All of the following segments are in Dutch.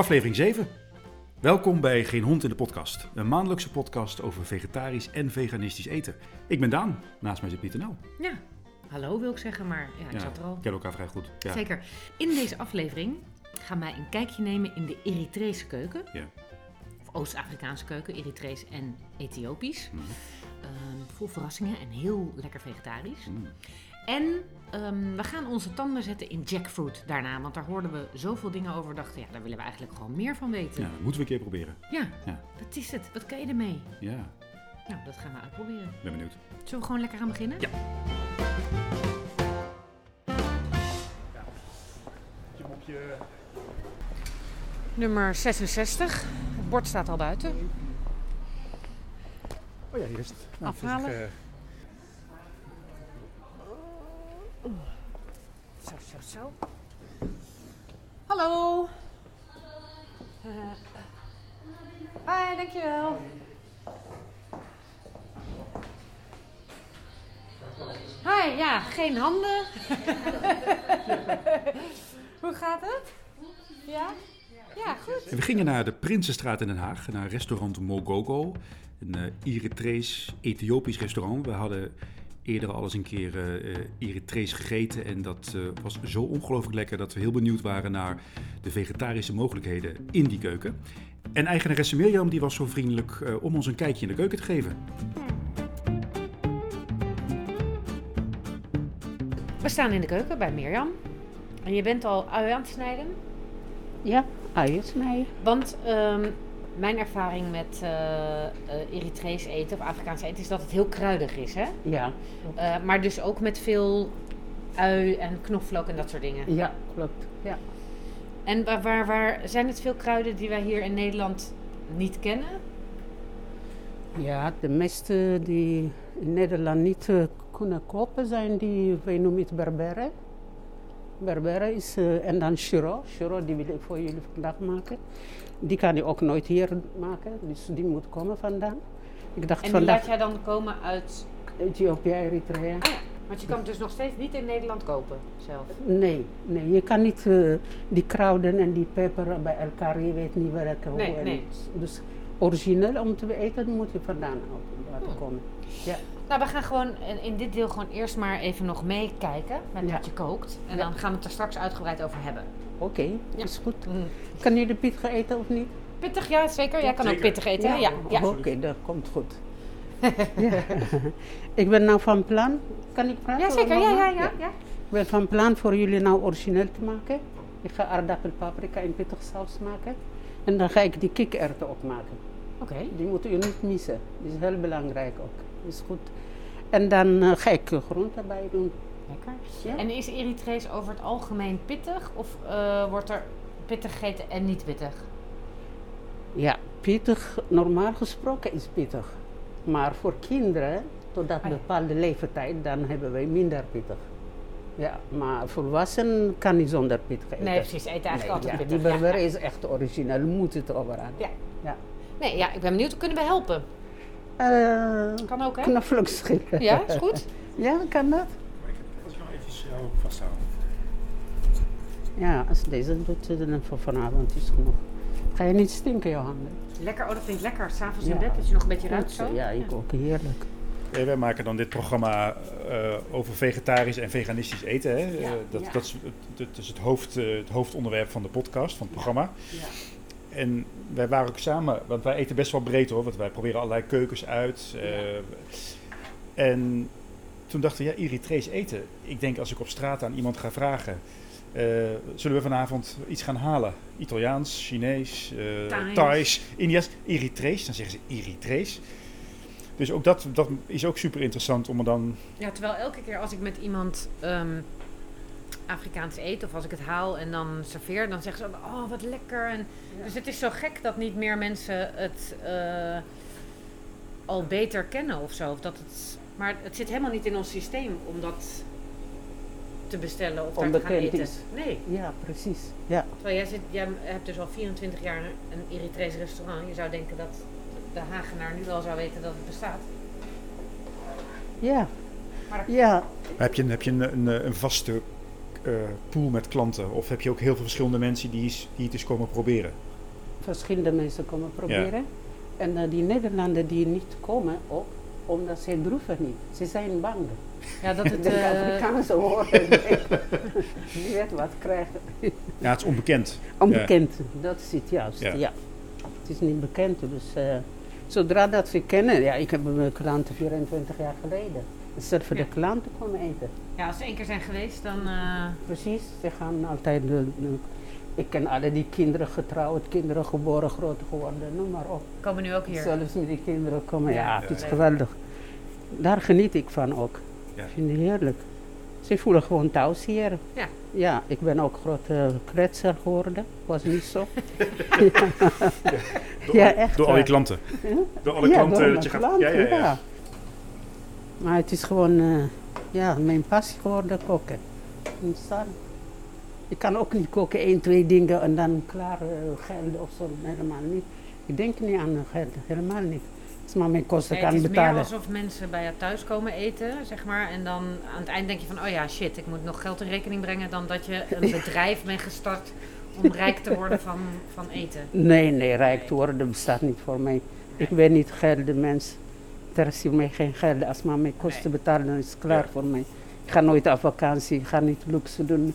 Aflevering 7. Welkom bij Geen Hond in de Podcast. Een maandelijkse podcast over vegetarisch en veganistisch eten. Ik ben Daan, naast mij zit Pieter Nauw. Ja, hallo wil ik zeggen, maar ja, ik Ja, zat er al. Ken elkaar vrij goed. Ja. Zeker. In deze aflevering gaan wij een kijkje nemen in de Eritrese keuken. Ja. Of Oost-Afrikaanse keuken, Eritrees en Ethiopisch. Ehm, vol verrassingen en heel lekker vegetarisch. Mm. En ehm, we gaan onze tanden zetten in jackfruit daarna. Want daar hoorden we zoveel dingen over. Dachten, ja, daar willen we eigenlijk gewoon meer van weten. Ja, Ja, dat moeten we een keer proberen. Ja. wat is het? Wat kan je ermee? Ja, Nou, dat gaan we uitproberen. ben benieuwd. Zullen we gewoon lekker gaan beginnen? Ja. Nummer 66. Het bord staat al buiten. Oh ja, hier is het. Afhalen. Zo, zo, zo. Hallo. Eh, hi, dankjewel. Hi, ja, geen handen. Hoe gaat het? Ja? Ja, goed. We gingen naar de Prinsenstraat in Den Haag, naar restaurant Mogogo. Een eh, Eritrees, Ethiopisch restaurant. We hadden eerder al eens een keer eh, eh, Eritrees gegeten. En dat eh, was zo ongelooflijk lekker dat we heel benieuwd waren naar de vegetarische mogelijkheden in die keuken. En eigenaresse Mirjam die was zo vriendelijk eh, om ons een kijkje in de keuken te geven. We staan in de keuken bij Mirjam. En je bent al ui aan het snijden. Ja, uien snijden. Want ehm, mijn ervaring met eh, Eritrees eten of Afrikaans eten is dat het heel kruidig is. Hè? Ja, Eh, maar dus ook met veel ui en knoflook en dat soort dingen. ja, klopt. Ja. En waar, waar, waar zijn het veel kruiden die wij hier in Nederland niet kennen? ja, de meeste die in Nederland niet kunnen kopen zijn die, wij noemen het berbere. Berbere is, eh, en dan chiro. Chiro, die wil ik voor jullie vandaag maken. Die kan je ook nooit hier maken, dus die moet komen vandaan. Ik dacht En die vandaag laat jij dan komen uit... Ethiopië, Eritrea. Ah ja, want je kan het dus nog steeds niet in Nederland kopen zelf. Nee, nee, je kan niet eh, die kruiden en die peper bij elkaar, je weet niet welke hoe Nee. Dus origineel om te eten moet je vandaan laten Hmm. komen. Ja. Nou, we gaan gewoon in- in dit deel gewoon eerst maar even nog meekijken met Ja. wat je kookt. En Ja. dan gaan we het er straks uitgebreid over hebben. Oké, Ja. is goed. Mm. Kan je de pittig eten of niet? Pittig, ja, zeker. Jij kan ook pittig eten. hè? Ja, ja. Oké, dat komt goed. ja. Ik ben nou van plan, kan ik praten? ja zeker. Ja, ja, ja. ja. Ik ben van plan voor jullie nou origineel te maken. Ik ga aardappel, paprika en pittig saus maken. En dan ga ik die kikkererwten ook maken. Oké. Die moet u niet missen. Die is heel belangrijk ook. Is goed. En dan eh, ga ik groenten bij doen. Lekker. Ja. En is Eritrees over het algemeen pittig? Of eh, wordt er pittig gegeten en niet pittig? Ja, pittig, normaal gesproken is pittig. Maar voor kinderen, tot Ah, een ja. bepaalde leeftijd, dan hebben wij minder pittig. Ja, maar volwassen kan niet zonder pittig eten. Nee, precies. Eten eigenlijk Nee, altijd ja, pittig. Die burger is echt origineel, moet het overal. Ja. Ja. Nee, ja, ik ben benieuwd. Kunnen we helpen? Eh, Kan ook, hè? knoflook schillen. Ja, is goed. Ja, kan dat? Als je nog even jou vasthouden. Ja, als deze doet, dan voor vanavond is genoeg. Ga je niet stinken, je handen? Lekker. Oh, dat vind ik lekker. S'avonds Ja. in bed, dat je nog een beetje ruikt zo. Ja, ik ook. Heerlijk. Eh, wij maken dan dit programma eh, over vegetarisch en veganistisch eten. Hè? Eh, dat, ja. dat, is, het, dat is het, hoofd, eh, het hoofdonderwerp van de podcast, van het programma. En wij waren ook samen, want wij eten best wel breed hoor, want wij proberen allerlei keukens uit. eh, en toen dachten we, ja, Eritrees eten. Ik denk als ik op straat aan iemand ga vragen, eh, zullen we vanavond iets gaan halen? Italiaans, Chinees, Thais. Thais, India's, Eritrees. Dan zeggen ze Eritrees. Dus ook dat, dat is ook super interessant om er dan... Ja, terwijl elke keer als ik met iemand ehm, Afrikaans eet of als ik het haal en dan serveer, dan zeggen ze oh wat lekker. En, Dus het is zo gek dat niet meer mensen het eh, al beter kennen of zo. Of dat het, maar het zit helemaal niet in ons systeem om dat te bestellen of daar te gaan eten. is. Nee, Ja, precies. Ja. terwijl jij, zit, jij hebt dus al 24 jaar een Eritrees restaurant. Je zou denken dat de Hagenaar nu al zou weten dat het bestaat. Ja. Maar Ja. Heb je, heb je een, een, een vaste pool met klanten? Of heb je ook heel veel verschillende mensen die, die het eens komen proberen? verschillende mensen komen proberen. En eh, die Nederlanders die niet komen ook, omdat ze droeven niet. Ze zijn bang. Ja, dat het... de eh, Afrikaanse horen, die weet wat krijgen. Ja, het is onbekend. Onbekend, dat is het juist. Ja. Ja. Het is niet bekend, dus eh, zodra dat ze kennen, ja, ik heb mijn klanten 24 jaar geleden. Zelf voor Ja. de klanten komen eten. ja, als ze één keer zijn geweest, dan... eh, Precies, ze gaan altijd. De, de- ik ken alle die kinderen getrouwd, kinderen geboren, groot geworden, noem maar op. komen nu ook hier. Zelfs met die kinderen komen. Ja, Ja. het is Ja. geweldig. Daar geniet ik van ook. Ja. Ik vind het heerlijk. Ze voelen gewoon thuis hier. Ja. Ja, ik ben ook grote kletser geworden. Was niet zo. Door, Ja, alle- echt door al je klanten. Door alle Ja, klanten door dat je gaat... klanten, ja, ja, ja. Maar het is gewoon eh, ja, mijn passie geworden koken. Verstaan? Ik kan ook niet koken, één, twee dingen en dan klaar eh, geld of zo. Helemaal niet. Ik denk niet aan geld, helemaal niet. Als maar mijn kosten Nee, het kan is betalen. meer alsof mensen bij jou thuis komen eten, zeg maar. En dan aan het eind denk je van, oh ja, shit, ik moet nog geld in rekening brengen. Dan dat je een bedrijf bent gestart om rijk te worden van, van eten. Nee, nee, rijk te worden bestaat niet voor mij. Ik ben niet geld, de mens. Interesseert mij geen geld. Als maar mijn kosten betalen, dan is het klaar Ja. voor mij. Ik ga nooit op vakantie, ik ga niet luxe doen.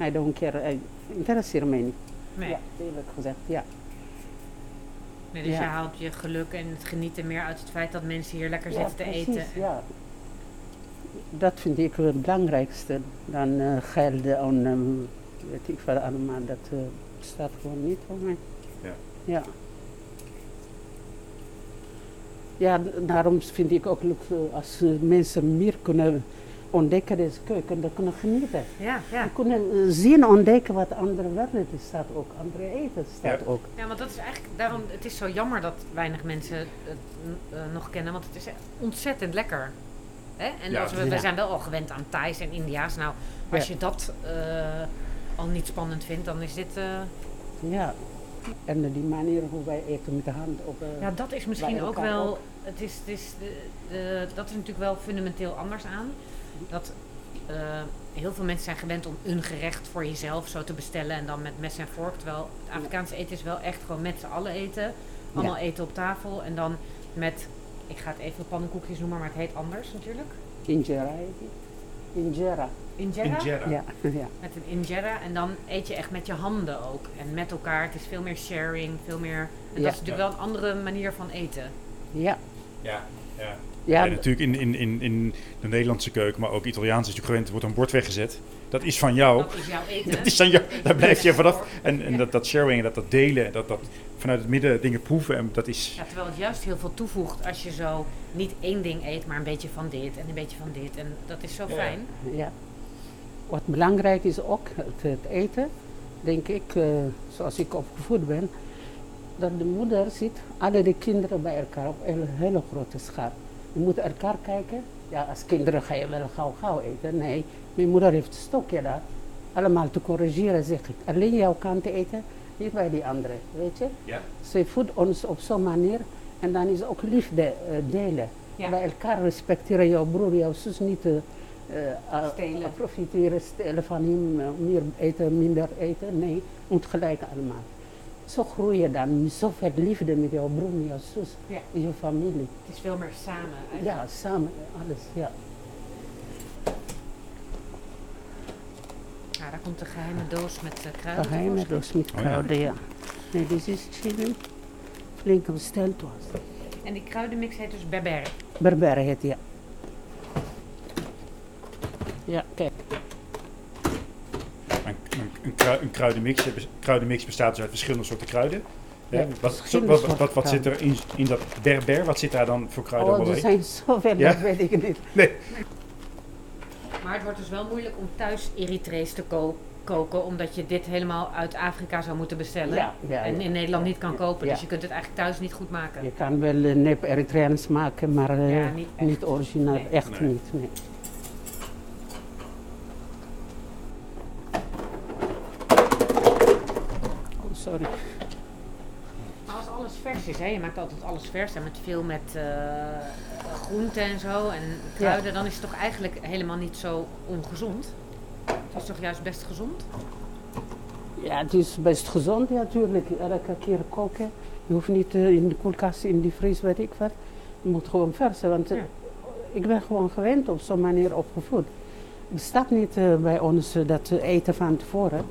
I don't care. I- interesseert mij niet. Nee. Ja, eerlijk gezegd, ja. nee dus Ja. je haalt je geluk en het genieten meer uit het feit dat mensen hier lekker Ja, zitten te precies, eten. Ja. Dat vind ik het belangrijkste. Dan eh geld en eh, weet ik wat allemaal. Dat eh, bestaat gewoon niet voor mij. Ja. Ja. Ja, daarom vind ik ook leuk als eh, mensen meer kunnen ontdekken deze keuken, dan kunnen genieten. Ja, ja. Ze kunnen eh, zien, ontdekken wat andere werelden staat ook, andere eten staat Ja. ook. Ja, want dat is eigenlijk daarom. Het is zo jammer dat weinig mensen het eh, nog kennen, want het is echt ontzettend lekker. Hè? En Ja. als we, we Ja. zijn wel al gewend aan Thais en India's. Nou, als Ja. je dat eh, al niet spannend vindt, dan is dit. eh, Ja. En die manier hoe wij eten met de hand op. eh, ja, dat is misschien ook wel. ook. Het is, het is de, de, dat is natuurlijk wel fundamenteel anders aan. Dat eh, heel veel mensen zijn gewend om een gerecht voor jezelf zo te bestellen en dan met mes en vork. Terwijl het Afrikaanse eten is wel echt gewoon met z'n allen eten. Allemaal eten op tafel en dan met, ik ga het even pannenkoekjes noemen, maar het heet anders natuurlijk. Injera heet die. Injera. Injera? Injera. Ja, ja. Met een injera en dan eet je echt met je handen ook. En met elkaar. Het is veel meer sharing, veel meer... En Ja. dat is natuurlijk wel een andere manier van eten. Ja. Ja, ja. Ja, En natuurlijk in, in, in, in de Nederlandse keuken, maar ook Italiaans is natuurlijk gewend, wordt een bord weggezet. Dat is van jou. Dat is jouw eten. Dat is aan jou. Daar blijf je vanaf. En, en Ja. dat, dat sharing, dat, dat delen, dat, dat vanuit het midden dingen proeven, en dat is... Ja, terwijl het juist heel veel toevoegt als je zo niet één ding eet, maar een beetje van dit en een beetje van dit. En dat is zo fijn. ja. Wat belangrijk is ook, het, het eten, denk ik, eh, zoals ik opgevoed ben, dat de moeder ziet alle de kinderen bij elkaar op een hele grote schaal. Je moet elkaar kijken. Ja, als kinderen ga je wel gauw gauw eten. Nee, mijn moeder heeft een stokje daar. Allemaal te corrigeren, zeg ik. Alleen jouw kant eten, niet bij die anderen, weet je. Ja. Ze voedt ons op zo'n manier en dan is ook liefde eh, delen. Ja. Bij elkaar respecteren, jouw broer, jouw zus niet eh, eh, Stelen. profiteren, stelen van hem, eh, meer eten, minder eten. Nee, moet gelijk allemaal. Zo groei je dan zoveel liefde met jouw broer, met jouw zus, Ja. met je familie. Het is veel meer samen. eigenlijk. Ja, samen, alles, ja. Ja, daar komt de geheime doos met uh, kruiden. Geheime dus met Oh ja. kruiden, ja. Nee, dit is chili. Flink besteld was. En die kruidenmix heet dus berbere. Berbere heet ja. Ja, kijk. Een, een, een, krui- een kruidenmix, een kruidenmix bestaat dus uit verschillende soorten kruiden. Ja, Ja, wat, wat, wat, zit er in, in dat berber? Wat zit daar dan voor kruiden? Oh, er zijn zoveel, Ja? dat weet ik niet. Nee. Maar het wordt dus wel moeilijk om thuis Eritrees te ko- koken, omdat je dit helemaal uit Afrika zou moeten bestellen. Ja, ja, en ja. in Nederland niet kan kopen. Ja. Dus je kunt het eigenlijk thuis niet goed maken. Je kan wel uh, nep Eritreans maken, maar eh, Ja, niet niet, echt. origineel, Nee. echt Nee. niet. Nee. Oh, sorry. Maar als alles vers is, hè, je maakt altijd alles vers en met veel met eh groenten en zo en kruiden, dan is het toch eigenlijk helemaal niet zo ongezond? Het is toch juist best gezond? Ja, het is best gezond ja, natuurlijk. Elke keer koken. Je hoeft niet eh, in de koelkast, in de vries, weet ik wat. Je moet gewoon versen, want eh, Ja. ik ben gewoon gewend op zo'n manier opgevoed. Er staat niet bij ons dat eten van tevoren.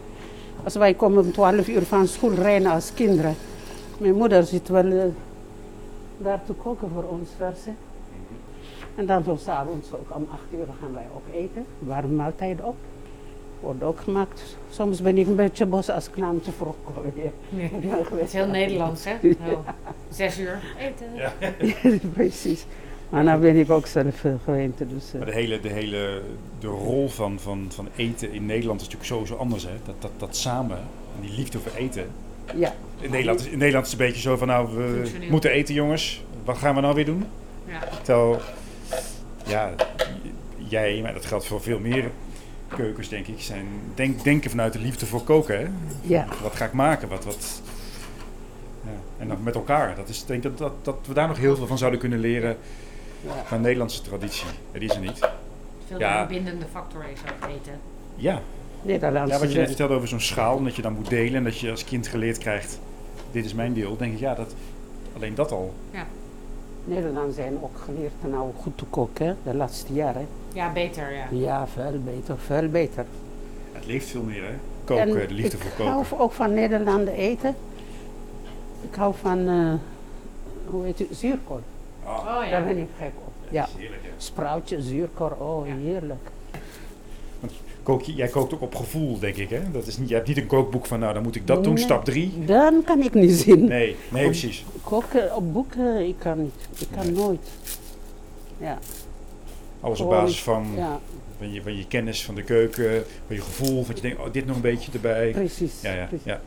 Als wij komen om 12 uur van school rijden als kinderen. Mijn moeder zit wel eh, daar te koken voor ons versen. En dan zo s'avonds ook om 8 uur gaan wij ook eten. Warme maaltijd op. Wordt ook gemaakt. Soms ben ik een beetje boos als te vroeg kom. Ja. Nee. Het is heel Nederlands, hè? Zo. Zes uur eten. Ja. Precies. Maar nou ben ik ook zelf eh, gewend. Dus, eh, Maar de hele, de hele de rol van, van, van eten in Nederland is natuurlijk sowieso anders. Hè? Dat, dat, dat samen, en die liefde voor eten. ja. In Nederland, is, in Nederland is het een beetje zo van, nou, we moeten eten jongens. Wat gaan we nou weer doen? Ja. Terwijl, ja, jij, maar dat geldt voor veel meer keukens denk ik, zijn denk, denken vanuit de liefde voor koken. Hè? Ja. Wat ga ik maken? Wat, wat, ja. En dan met elkaar. Dat is, ik denk dat, dat, dat we daar nog heel veel van zouden kunnen leren Ja. van de Nederlandse traditie. Ja, die is er niet. Veel Ja. meer bindende factor is ook eten. Ja, Nederlandse ja wat je net vertelde over zo'n schaal en dat je dan moet delen en dat je als kind geleerd krijgt, dit is mijn deel. denk ik, ja, dat, alleen dat al. Nederland zijn ook geleerd nou goed te koken de laatste jaren. Ja, beter, ja. Ja, veel beter, veel beter. Het leeft veel meer, hè? Koken, En de liefde voor Ik koken. hou ook van Nederland eten. Ik hou van, eh, hoe heet het, zuurkool. Ah, Oh Daar ja. ben ik gek op. Ja, heerlijk, hè? sprouwtje, zuurkool, oh Ja. heerlijk. Kook jij kookt ook op gevoel, denk ik, hè? Dat is niet, je hebt niet een kookboek van, nou, dan moet ik dat doen, Nee. stap drie. Dan kan ik niet zien. Nee, nee, precies. Koken op boeken, ik kan niet. Ik kan Nee. nooit. Ja, Alles op basis van, ja, van, je, van je kennis van de keuken, van je gevoel, van je denkt, oh, dit nog een beetje erbij. precies. Ja, ja, precies. ja.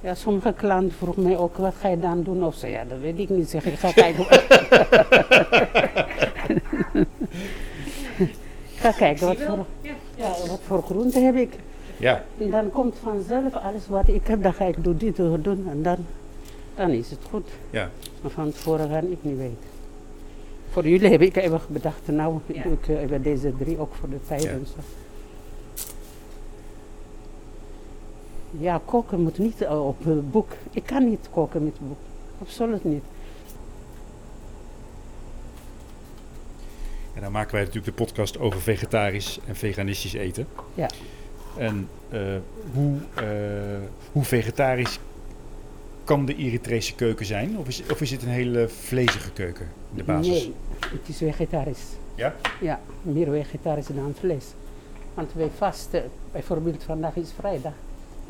Ja, sommige klanten vroegen mij ook, wat ga je dan doen? Of ze, ja, dat weet ik niet. Zeg, ik ga kijken. ik ga kijken, wat voor, Ja. wat voor groenten heb ik. Ja, En dan komt vanzelf alles wat ik heb, dan ga ik doen dit doen. En dan, dan is het goed. ja. Maar van tevoren ga ik niet weten. Voor jullie heb ik even bedacht, nou Ja. doe ik eh, even deze drie ook voor de tijd Ja. en zo. Ja, koken moet niet eh, op het boek. Ik kan niet koken met boek. Absoluut niet. En dan maken wij natuurlijk de podcast over vegetarisch en veganistisch eten. Ja. En eh, hoe, eh, hoe vegetarisch kan de Eritrese keuken zijn? Of is, of is het een hele vlezige keuken in de basis? Nee, het is vegetarisch. Ja? Ja, meer vegetarisch dan vlees. Want wij vasten, bijvoorbeeld vandaag is vrijdag.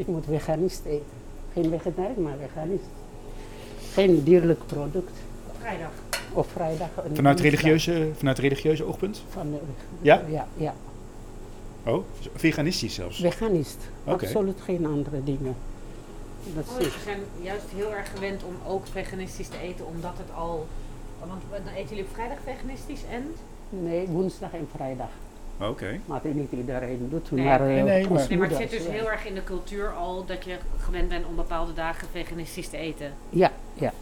Ik moet veganist eten. Geen vegetarisch, maar veganist. Geen dierlijk product. Vrijdag. Of vrijdag. Vanuit, religieuze, vanuit religieuze oogpunt? Van, de- Ja? Ja, ja. Oh, veganistisch zelfs. Veganist. Oké. Absoluut geen andere dingen. Dat Oh, is, dus we zijn juist heel erg gewend om ook veganistisch te eten, omdat het al... Want dan eten jullie op vrijdag veganistisch en? nee, woensdag en vrijdag. Oké. Maar dat niet iedereen doet. Nee. maar, eh, Nee, nee, maar- Nee, maar het zit dus ja. heel erg in de cultuur al dat je gewend bent om bepaalde dagen veganistisch te eten. Ja, ja.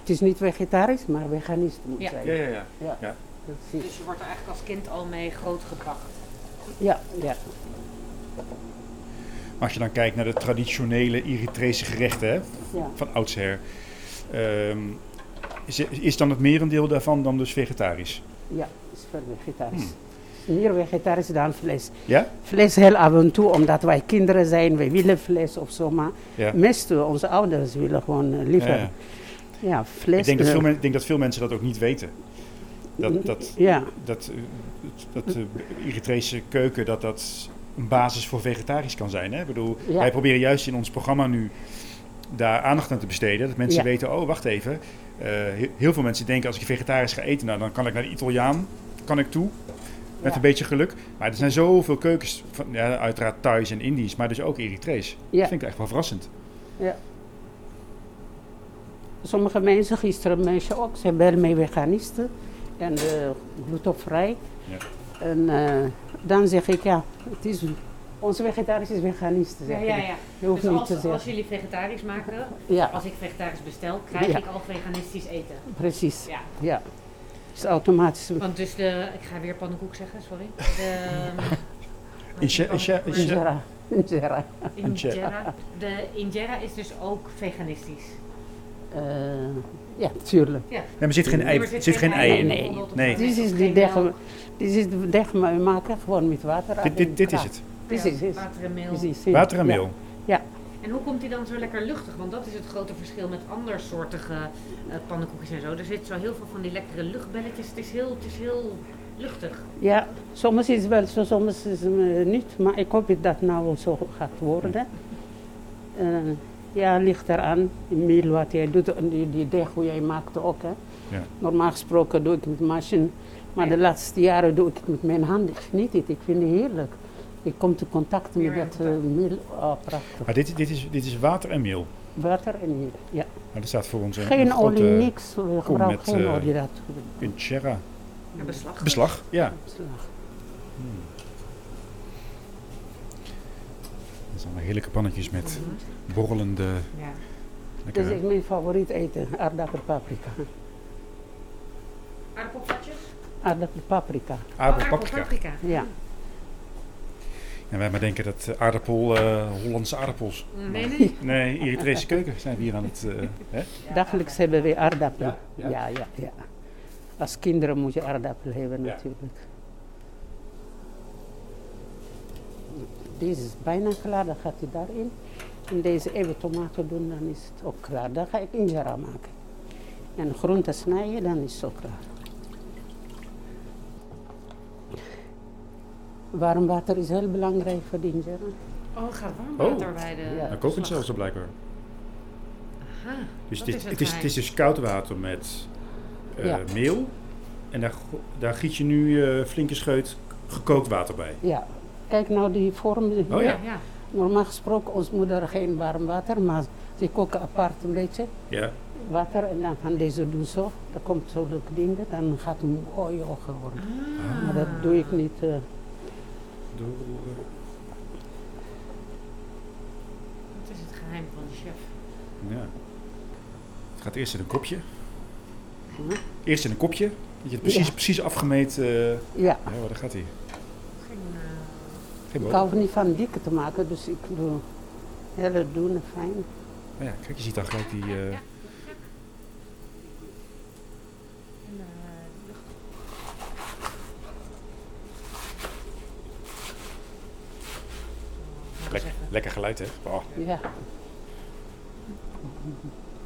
Het is niet vegetarisch, maar veganist moet Ja. zijn. Ja, ja, ja. Ja, Ja. precies. Dus je wordt er eigenlijk als kind al mee grootgebracht. Ja, ja. Als je dan kijkt naar de traditionele Eritrese gerechten hè, ja. van oudsher. ehm, is, is dan het merendeel daarvan dan dus vegetarisch? Ja, is veel vegetarisch. Hmm. Meer vegetarisch dan vlees. Ja? Vlees heel af en toe, omdat wij kinderen zijn, wij willen vlees of zo. Maar Ja. meestal onze ouders willen gewoon eh, liever. Ja, vlees. Ik denk, dat eh, veel men- denk dat veel mensen dat ook niet weten. Dat, dat, Ja, dat, eh, dat de Eritrese keuken dat dat een basis voor vegetarisch kan zijn. Hè? Ik bedoel. Wij proberen juist in ons programma nu daar aandacht aan te besteden. Dat mensen weten, oh wacht even. Eh, he- heel veel mensen denken als ik vegetarisch ga eten, nou, dan kan ik naar de Italiaan kan ik toe. Met Ja. een beetje geluk. Maar er zijn zoveel keukens, van, ja, uiteraard Thais en Indisch, maar dus ook Eritrees. Ja. Dat vind ik echt wel verrassend. ja. Sommige mensen, gisteren mensen ook, zijn wel mee veganisten en uh, glutenvrij. Ja. En eh, dan zeg ik, ja, het is onze vegetarisch is veganisten. Ja, zeg ja, ja. Je hoeft Dus niet als, te zeggen. als jullie vegetarisch maken, Ja, als ik vegetarisch bestel, krijg Ja. ik al veganistisch eten. precies. Ja. Ja. Het is automatisch. Want dus de, ik ga weer pannenkoek zeggen, sorry. De, Injera. Injera. Injera. De injera is dus ook veganistisch. Eh, ja, tuurlijk. Ja. Nee, maar er zit geen ei, er zit geen ei Nee, in. nee. Dit is die dit is de deg maar we maken gewoon met water. Dit, dit, dit is het. Dit Ja, is het. Water en meel. Water en ja. En hoe komt die dan zo lekker luchtig? Want dat is het grote verschil met andersoortige eh pannenkoekjes en zo. Er zit zo heel veel van die lekkere luchtbelletjes. Het is heel, het is heel luchtig. Ja, soms is het wel zo, soms is het eh, niet. Maar ik hoop dat het nou zo gaat worden. Eh, ja, ligt eraan. Meel wat jij doet, en die, die deeg hoe jij maakt ook. Hè. Ja. Normaal gesproken doe ik het met machine. Maar de laatste jaren doe ik het met mijn handen. Ik geniet het, ik vind het heerlijk. Ik kom te contact met dat eh, meel. Oh, prachtig. Maar dit, dit, is, dit is water en meel. Water en meel, ja. Maar dat staat voor ons een, Geen een grote olie, niks. We gebruiken geen eh, olie. Dat Injera. Ja, beslag. Beslag, ja. beslag. Dat zijn allemaal heerlijke pannetjes met Mhm. borrelende, Ja. Dat is mijn favoriet eten, aardappelpaprika. Aardappelplatjes? Aardappelpaprika, aardappelpaprika. paprika. ja. En wij maar denken dat eh, aardappel, eh, Hollandse aardappels. Nee, nee. Nee, Eritrese keuken zijn we hier aan het... eh, hè? Dagelijks hebben we aardappelen. Ja, Ja, ja. ja, ja. Als kinderen moet je aardappelen hebben Ja. natuurlijk. Deze is bijna klaar, dan gaat hij daarin. En deze even tomaten doen, dan is het ook klaar. Dan ga ik injera maken. En groenten snijden, dan is het ook klaar. Warm water is heel belangrijk voor de injera. Oh, gaat warm Oh. water bij de Ja. Nou, kokend beslag. zelfs zo blijkbaar. Aha, Dus dat dit, is het het, is, het is dus koud water met eh, Ja. meel. En daar, daar giet je nu eh, flinke scheut gekookt water bij. Ja, kijk nou die vorm. Oh ja. ja, ja. Normaal gesproken, ons moeder geen warm water, maar ze koken apart een beetje Ja. water en dan gaan deze doen zo. Dan komt zo leuk dingen, dan gaat het mooi ogen worden. Ah. Maar dat doe ik niet. eh, Doorroeren. Dat is het geheim van de chef. Ja. Het gaat eerst in een kopje. Hm? Eerst in een kopje. Dat je het precies, Ja. precies afgemeten. eh, ja, ja, waar gaat hij. Geen, eh, Geen ik hou niet van dikke te maken, dus ik doe hele doen fijn. Oh ja, kijk, je ziet dan gelijk die... eh, en, eh, lucht. Nou, lek- lekker geluid, hè? Oh. Ja,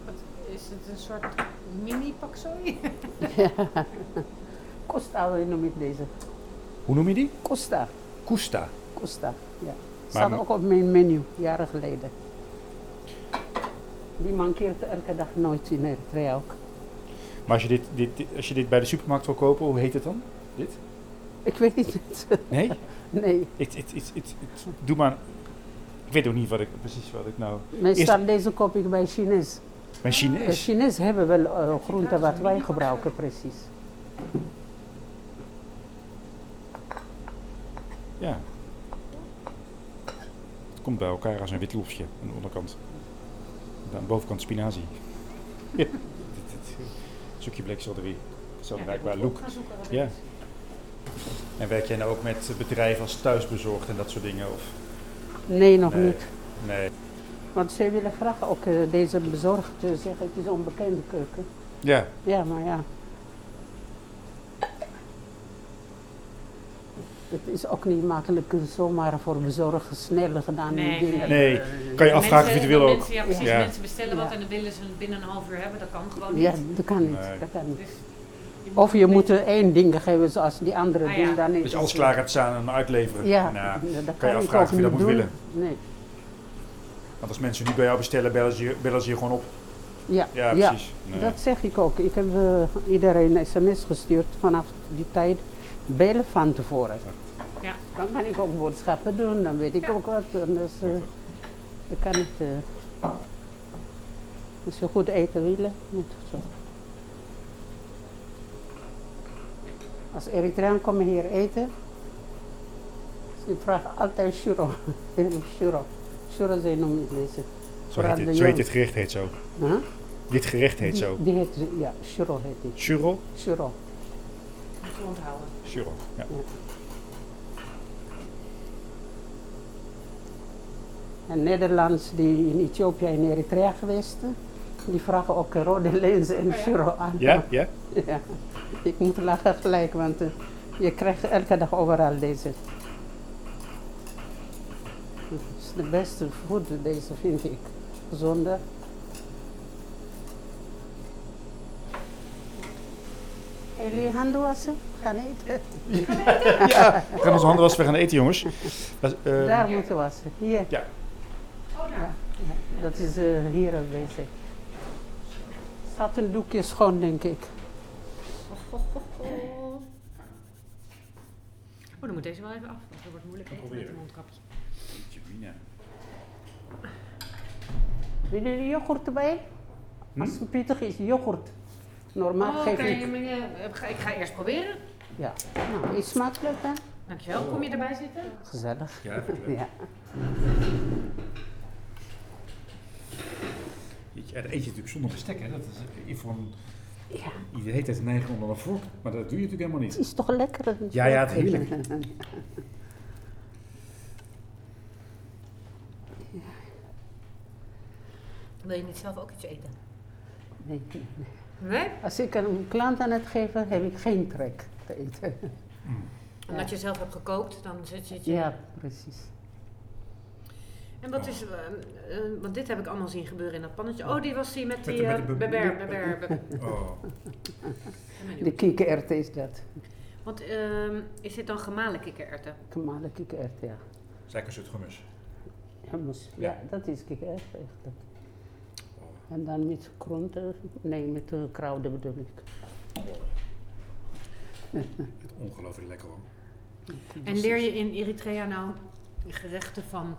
Wat, is het een soort mini paksoi? Costa noem ik deze. Hoe noem je die? Costa, Costa. Costa, ja. Maar- Staat ook op mijn menu, jaren geleden. Die mankeert elke dag nooit in Eritrea ook. Maar als je dit, dit, dit- als je dit bij de supermarkt wil kopen, hoe heet het dan? Dit? Ik weet niet. Nee? nee, Het, het, het, het, het- doe maar... Ik weet ook niet wat ik, precies wat ik nou... meestal deze koop ik bij Chinees. Mijn De Chinees. Chinees hebben wel eh, groenten wat wij gebruiken, precies. Ja. Het komt bij elkaar als een wit loefje aan de onderkant. En aan de bovenkant spinazie. Ja. Eh, Zoekje bleekselderie. Zo Ja, lijkbaar ik look. Ja. En werk jij nou ook met bedrijven als thuisbezorgd en dat soort dingen? Of? Nee, nog Nee. niet. Nee. Want zij willen graag ook eh, deze bezorgd eh, zeggen, het is een onbekende keuken. Ja. Ja, maar ja. Het is ook niet makkelijk zomaar voor bezorgen snel gedaan. Nee. Nee. Kan je afvragen of je het wil ook. Mensen, ja, precies. Ja. Mensen bestellen wat en dan willen ze het binnen een half uur hebben. Dat kan gewoon niet. Ja, dat kan niet. Nee. Dat kan niet. Dus Of je moet er één ding geven zoals die andere Ah, ja. dingen dan niet. Dus alles klaar hebt staan en uitleveren. Ja, Nou, dat kan je ik afvragen ook of je dat moet doen. willen. Nee. Want als mensen nu bij jou bestellen, bellen ze je, bellen ze je gewoon op. Ja, Ja, ja. precies. Nee. dat zeg ik ook. Ik heb eh, iedereen een sms gestuurd vanaf die tijd. Bellen van tevoren. Ja. Dan kan ik ook boodschappen doen, dan weet ik Ja. ook wat. En dus, eh, dat kan niet. eh, als je goed eten wil, moet het zo. Als Eritreaan komen hier eten, ze vragen altijd churro. churro. Churro zijn noem ik deze. Zo heet, dit, zo heet dit gerecht heet zo. Huh? Dit gerecht heet zo. Die, die heet, ja, churro heet die. Churro? Churro. Moet je onthouden. Churro, ja. En Nederlands die in Ethiopië en Eritrea geweest, die vragen ook rode lenzen en churro aan. Ja, ja. Ja, ik moet lachen gelijk, want eh, je krijgt elke dag overal deze. Het is de beste food, deze vind ik. Gezonder. Jullie handen wassen? Gaan eten? ja. We gaan onze handen wassen, we gaan eten, jongens. Dat, eh, Daar moeten wassen. Hier. Ja. Oh, daar. Ja, dat is eh, hier aanwezig. Staat een doekje schoon, denk ik. Oh, dan moet deze wel even af, want dat wordt moeilijk eten met Proberen. een mondkapje. Willen jullie yoghurt erbij? Hm? Als het pittig is, yoghurt. Normaal Oh, geef ik. ik ga eerst proberen. Ja. Nou, is smakelijk hè? Dankjewel. Kom je erbij zitten? Gezellig. Ja, Ja. Dat eet je natuurlijk zonder bestek, hè. Dat is eh, van... ja. Je heet het neigen onder een vork, maar dat doe je natuurlijk helemaal Het niet. is toch lekker? Ja, ja, het is heerlijk. Wil je niet zelf ook iets eten? Nee, nee? Als ik een klant aan het geven, heb ik geen trek te eten. Omdat je zelf hebt gekookt, dan zit je het je... Ja, precies. En wat is... eh, eh, want dit heb ik allemaal zien gebeuren in dat pannetje. Oh, die was die met die... de- eh, de be- beber, be- beber. Oh. De kikkererwten is dat. Want ehm, is dit dan gemalen kikkererwten? Gemalen kikkererwten, ja. Suikerzoet hummus. Hummus. Ja. Ja, dat is kikkererwten eigenlijk. En dan met groenten, nee, met kruiden bedoel ik. Ongelooflijk lekker hoor. En leer je in Eritrea nou gerechten van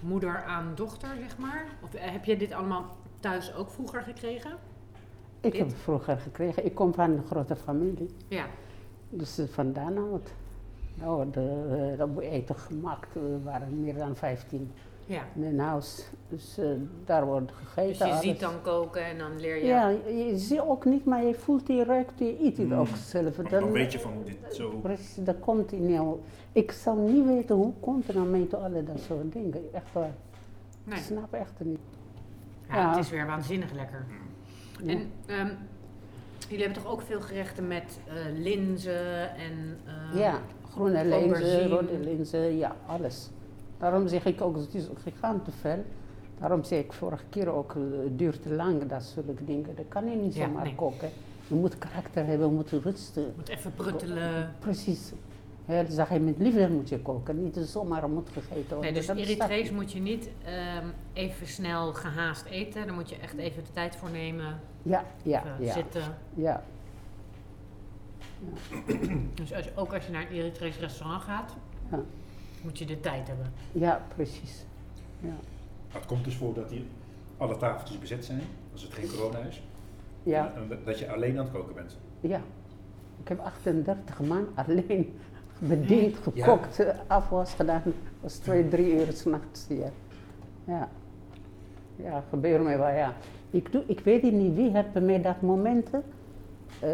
moeder aan dochter, zeg maar? Of eh, heb je dit allemaal thuis ook vroeger gekregen? Ik Dit? heb het vroeger gekregen. Ik kom van een grote familie. Ja. Dus eh, vandaan uit. Nou, de, uh, dat eten gemaakt. We waren meer dan 15 ja. in een huis. Dus eh, daar wordt gegeten. Dus je alles. ziet dan koken en dan leer je... Ja, je ziet ook niet, maar je voelt, je ruikt, je eet het Mm. ook zelf. Dan weet je van dit zo... Precies, dat komt in jou. Ik zou niet weten hoe komt er dan mee te alle dat soort dingen. Echt waar. Nee. Ik snap echt niet. Ja, Ja. het is weer waanzinnig lekker. Ja. En ehm, jullie hebben toch ook veel gerechten met eh, linzen en... eh, Ja, groene linzen, rode linzen, ja, alles. Daarom zeg ik ook, het is gegaan te veel. Daarom zei ik vorige keer ook, eh, het duurt te lang, dat soort dingen. Dat kan je niet Ja, zomaar nee. koken. Je moet karakter hebben, je moet rusten. Moet even pruttelen. Precies. Dan zeg je met liefde moet je koken, niet zomaar moet gegeten worden. Nee, dus Eritrees moet je niet ehm, even snel gehaast eten. Daar moet je echt even de tijd voor nemen. Ja, ja, ja. zitten. ja. Dus als je, ook als je naar een Eritrees restaurant gaat, Ja. Moet je de tijd hebben. Ja, precies. Ja. Het komt dus voor dat hier alle tafeltjes bezet zijn, als het geen corona is. Ja, En dat- dat je alleen aan het koken bent. ja. Ik heb 38 man alleen bediend, Ja. gekookt, afwas gedaan. was twee, drie uur s'nachts hier. Ja. Ja, gebeurt mij wel, ja. Ik, doe, ik weet niet wie heeft bij mij dat momenten. eh,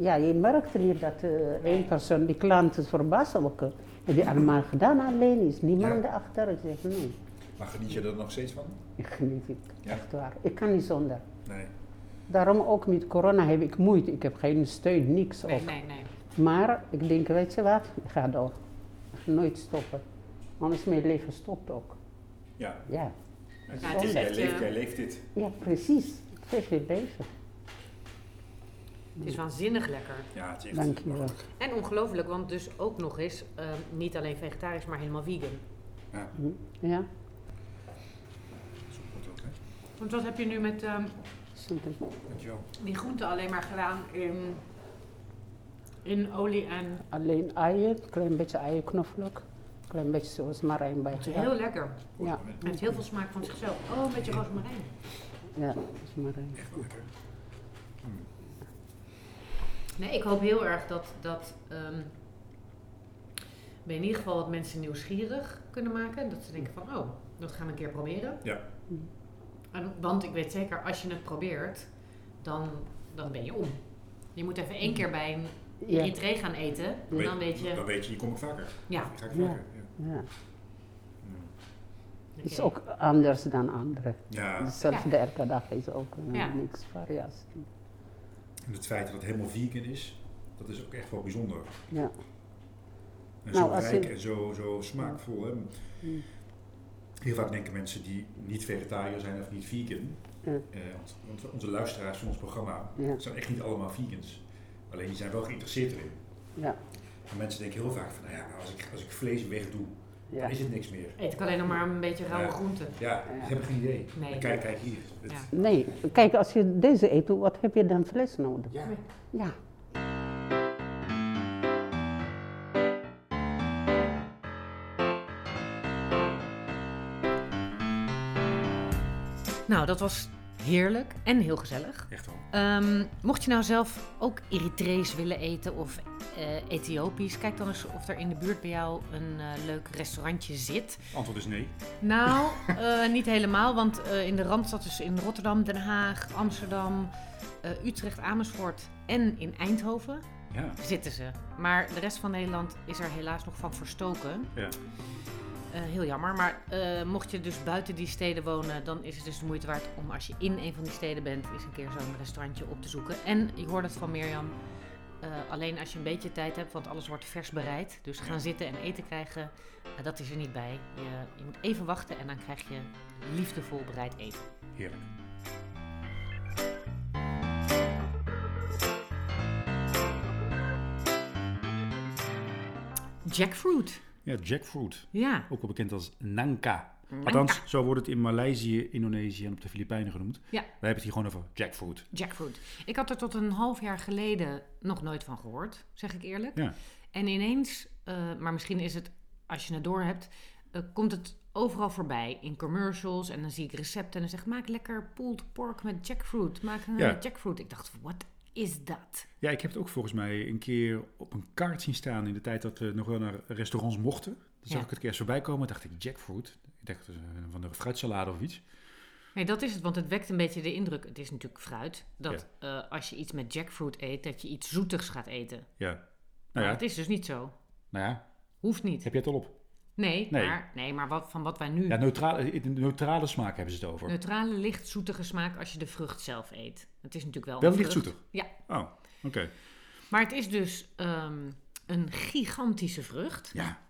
ja, je merkt hier dat eh één persoon, die klant is verbaasd ook. eh, Heb je allemaal gedaan alleen? Is niemand Ja. erachter? Ik zeg, nee. Maar geniet je er nog steeds van? Ik geniet het, Ja. echt waar. Ik kan niet zonder. Nee. Daarom ook met corona heb ik moeite. Ik heb geen steun, niks. Nee, ook. nee, nee. Maar ik denk, weet je wat, ik ga door. Ik ga nooit stoppen. Anders mijn leven stopt ook. Ja. Ja, het is jij, echt, leeft, eh, jij leeft dit. ja precies. Ik geef je leven. Het is waanzinnig lekker. Ja, het is echt... Dank je wel. En ongelooflijk, want dus ook nog eens, ehm, niet alleen vegetarisch, maar helemaal vegan. Ja, Hm, Ja, dat is ook goed ook, hè. Want wat heb je nu met ehm. Dankjewel. die groenten alleen maar gedaan in, in olie en... Alleen eieren, een klein beetje eieren, knoflook. Een klein beetje rozemarijn bij. Het is heel lekker. ja, Het heeft heel veel smaak van zichzelf. Oh, een beetje rozemarijn. ja rozemarijn. Echt lekker. Nee, ik hoop heel erg dat, dat ehm, we in ieder geval wat mensen nieuwsgierig kunnen maken. Dat ze denken van, oh, dat gaan we een keer proberen. Ja. En, want ik weet zeker, als je het probeert, dan, dan ben je om. Je moet even één keer bij een Ja, gaan eten. En Weet- dan weet je, Dan weet je, hier kom ik vaker. ja, Hier ga ik Ja. vaker. Ja. ja. Het is ook anders dan andere. Ja, Zelfs de elke dag is ook eh, Ja. niks variatie. En het feit dat het helemaal vegan is, dat is ook echt wel bijzonder. Ja. En Nou, zo rijk je- en zo, zo smaakvol. Hè? Mm. Heel vaak denken mensen die niet vegetariër zijn of niet vegan. Eh, want, want onze luisteraars van ons programma Ja. zijn echt niet allemaal vegans. Alleen die zijn wel geïnteresseerd erin. Ja. En mensen denken heel vaak van, nou ja, als, ik, als ik vlees wegdoe, Ja. dan is het niks meer. Eet ik alleen nog maar een beetje rauwe Ja. groenten. Ja, Ja. ze hebben geen idee. Nee. Kijk, kijk hier. Nee, kijk, als je deze eet, wat heb je dan vlees nodig? ja. Ja. Nou, dat was heerlijk en heel gezellig. echt wel. Ehm, mocht je nou zelf ook Eritrees willen eten of eh, Ethiopisch, kijk dan eens of er in de buurt bij jou een eh, leuk restaurantje zit. Antwoord is nee. Nou, eh, niet helemaal, want in de Randstad, dus in Rotterdam, Den Haag, Amsterdam, Utrecht, Amersfoort en in Eindhoven Ja. zitten ze. Maar de rest van Nederland is er helaas nog van verstoken. Ja. Eh, heel jammer, maar eh, mocht je dus buiten die steden wonen, dan is het dus de moeite waard om als je in een van die steden bent, eens een keer zo'n restaurantje op te zoeken. En je hoort het van Mirjam, eh, alleen als je een beetje tijd hebt, want alles wordt vers bereid. Dus gaan zitten en eten krijgen, dat is er niet bij. Je, je moet even wachten en dan krijg je liefdevol bereid eten. Heerlijk. Jackfruit. Ja, jackfruit. Ja. Ook wel bekend als nangka. Nangka. Althans, zo wordt het in Maleisië, Indonesië en op de Filipijnen genoemd. Ja. Wij hebben het hier gewoon over jackfruit. Jackfruit. Ik had er tot een half jaar geleden nog nooit van gehoord, zeg ik eerlijk. Ja. En ineens, eh, maar misschien is het, als je het door hebt, eh, komt het overal voorbij. In commercials en dan zie ik recepten en dan zeg ik, maak lekker pulled pork met jackfruit. Maak een Ja. jackfruit. Ik dacht, what is dat? Ja, ik heb het ook volgens mij een keer op een kaart zien staan in de tijd dat we nog wel naar restaurants mochten. Dan zag ik het keer voorbij komen dacht ik jackfruit. Ik dacht van de fruitsalade of iets. Nee, dat is het, want het wekt een beetje de indruk. Het is natuurlijk fruit. Dat eh, als je iets met jackfruit eet, dat je iets zoetigs gaat eten. Ja. Maar Nou ja, dat is dus niet zo. nou ja, Hoeft niet. heb je het al op? Nee, Nee. maar, nee, maar wat, van wat wij nu Ja, neutrale, de neutrale smaak hebben ze het over. Neutrale, licht zoetige smaak als je de vrucht zelf eet. Het is natuurlijk wel Wel een licht vrucht. zoetig? Ja. Oh, oké. Maar het is dus ehm, een gigantische vrucht. Ja.